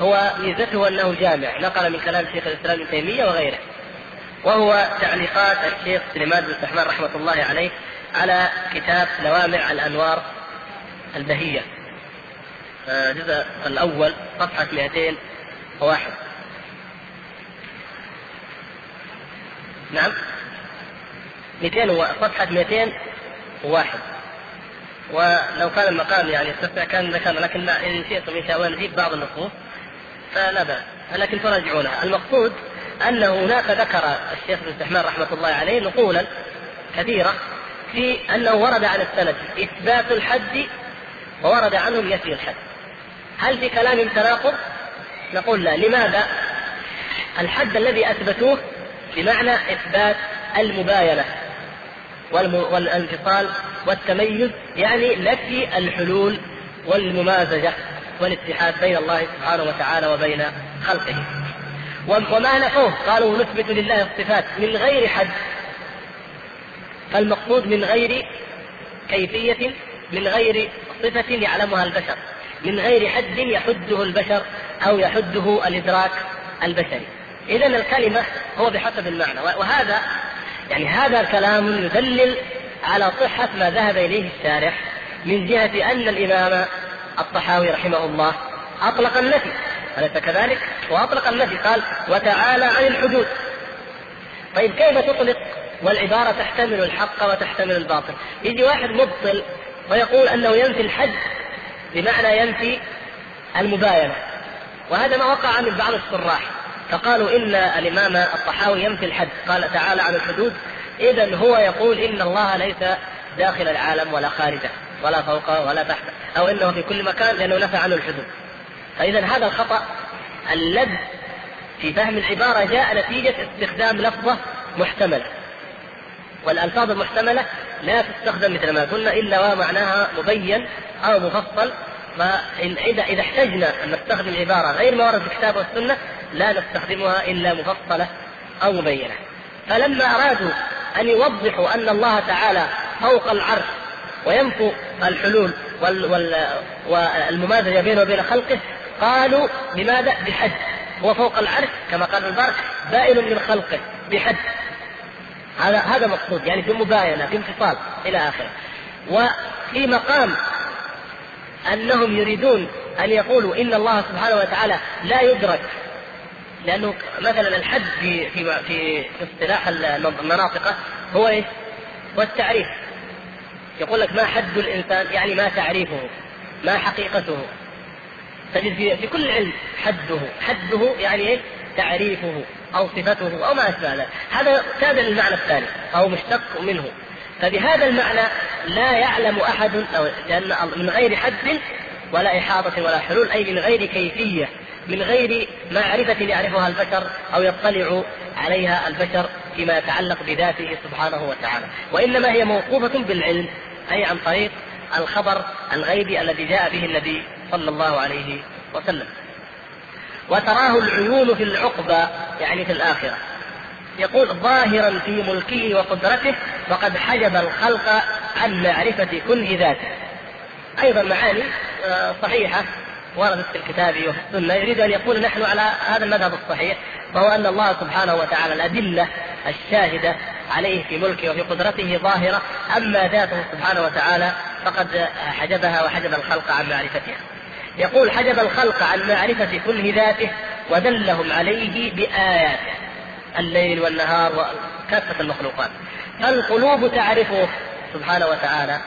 هو ميزته أنه جامع. نقل من كلام شيخ الإسلام ابن تيمية وغيره. وهو تعليقات الشيخ سليمان بن سحمان رحمة الله عليه على كتاب لوامع الأنوار البهية. الجزء الأول صفحة 201 نعم. 200 صفحة 201 ولو كان المقام يعني يستطيع كان ذكرنا لكن إن شئتم إن شاء الله نجيب بعض النصوص فلا بأس. لكن تراجعونها. المقصود أن هناك ذكر الشيخ ابن سحمان رحمة الله عليه نقولا كثيرة في أنه ورد عن السلف إثبات الحد وورد عنهم نفي الحد هل في كلام تناقض؟ نقول لا لماذا؟ الحد الذي أثبتوه بمعنى إثبات المباينة والانفصال والتميز يعني نفي الحلول والممازجة والاتحاد بين الله سبحانه وتعالى وبين خلقه وما نفوه. قالوا نثبت لله الصفات من غير حد. فالمقصود من غير كيفية من غير صفة يعلمها البشر. من غير حد يحده البشر أو يحده الإدراك البشري. إذا الكلمة هو بحسب المعنى. وهذا يعني هذا كلام يدلل على صحة ما ذهب إليه الشارح من جهة أن الإمام الطحاوي رحمه الله أطلق النفي. أليس كذلك؟ وأطلق النفي قال وتعالى عن الحدود. طيب كيف تطلق؟ والعبارة تحتمل الحق وتحتمل الباطل. يجي واحد مبطل ويقول أنه ينفي الحد بمعنى ينفي المباينة. وهذا ما وقع من بعض الشراح فقالوا إن الإمام الطحاوي ينفي الحد قال تعالى عن الحدود. اذا هو يقول إن الله ليس داخل العالم ولا خارجه ولا فوقه ولا تحته أو إنه في كل مكان لأنه نفى عنه الحدود. فإذا هذا الخطأ اللد في فهم العبارة جاء نتيجة استخدام لفظة محتملة. والألفاظ المحتملة لا تستخدم مثل ما قلنا إلا ومعناها مبين أو مفصل. فإذا إذا احتجنا أن نستخدم عبارة غير ما ورد في الكتاب والسنة لا نستخدمها إلا مفصلة أو مبينة. فلما أرادوا أن يوضحوا أن الله تعالى فوق العرش وينفوا الحلول وال وال والمماثلة بينه وبين خلقه قالوا بماذا؟ بحد هو فوق العرش كما قال البار بائن من خلقه. بحد. هذا هذا مقصود. يعني في مباينة في انفصال إلى آخره. وفي مقام أنهم يريدون أن يقولوا إن الله سبحانه وتعالى لا يدرك. لأنه مثلا الحد في في في, اصطلاح المناطق هو إيش؟ هو التعريف. يقول لك ما حد الإنسان يعني ما تعريفه ما حقيقته. تجد في, كل علم حده حده يعني إيش؟ تعريفه أو صفته أو ما أشبه ذلك. هذا تابع للمعنى الثاني أو مشتق منه. فبهذا المعنى لا يعلم أحد أو لأن من غير حد ولا إحاطة ولا حلول أي من غير كيفية من غير معرفة يعرفها البشر أو يطلع عليها البشر فيما يتعلق بذاته سبحانه وتعالى. وإنما هي موقوفة بالعلم أي عن طريق الخبر الغيبي الذي جاء به النبي صلى الله عليه وسلم. وتراه العيون في العقبى يعني في الآخرة. يقول ظاهرا في ملكه وقدرته وقد حجب الخلق عن معرفة كنه ذاته. أيضا معاني آه، صحيحة وردت في الكتاب وفي السنة. يريد أن يقول نحن على هذا المذهب الصحيح وهو أن الله سبحانه وتعالى الأدلة الشاهدة عليه في ملكه وفي قدرته ظاهرة أما ذاته سبحانه وتعالى فقد حجبها وحجب الخلق عن معرفتها يقول حجب الخلق عن معرفة كل ذاته ودلهم عليه بآياته الليل والنهار وكافة المخلوقات. فالقلوب تعرفه سبحانه وتعالى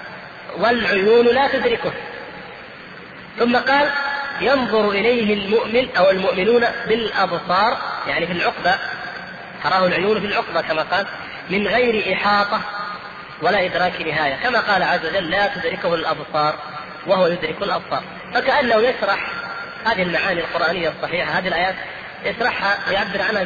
والعيون لا تدركه. ثم قال ينظر إليه المؤمن أو المؤمنون بالأبصار يعني في العقبة تراه العيون في العقبة كما قال من غير إحاطة ولا إدراك نهاية. كما قال عز وجل لا تدركه الأبصار وهو يدرك الأبصار. فكأنه يشرح هذه المعاني القرآنية الصحيحة هذه الآيات يشرحها ويعبر عنها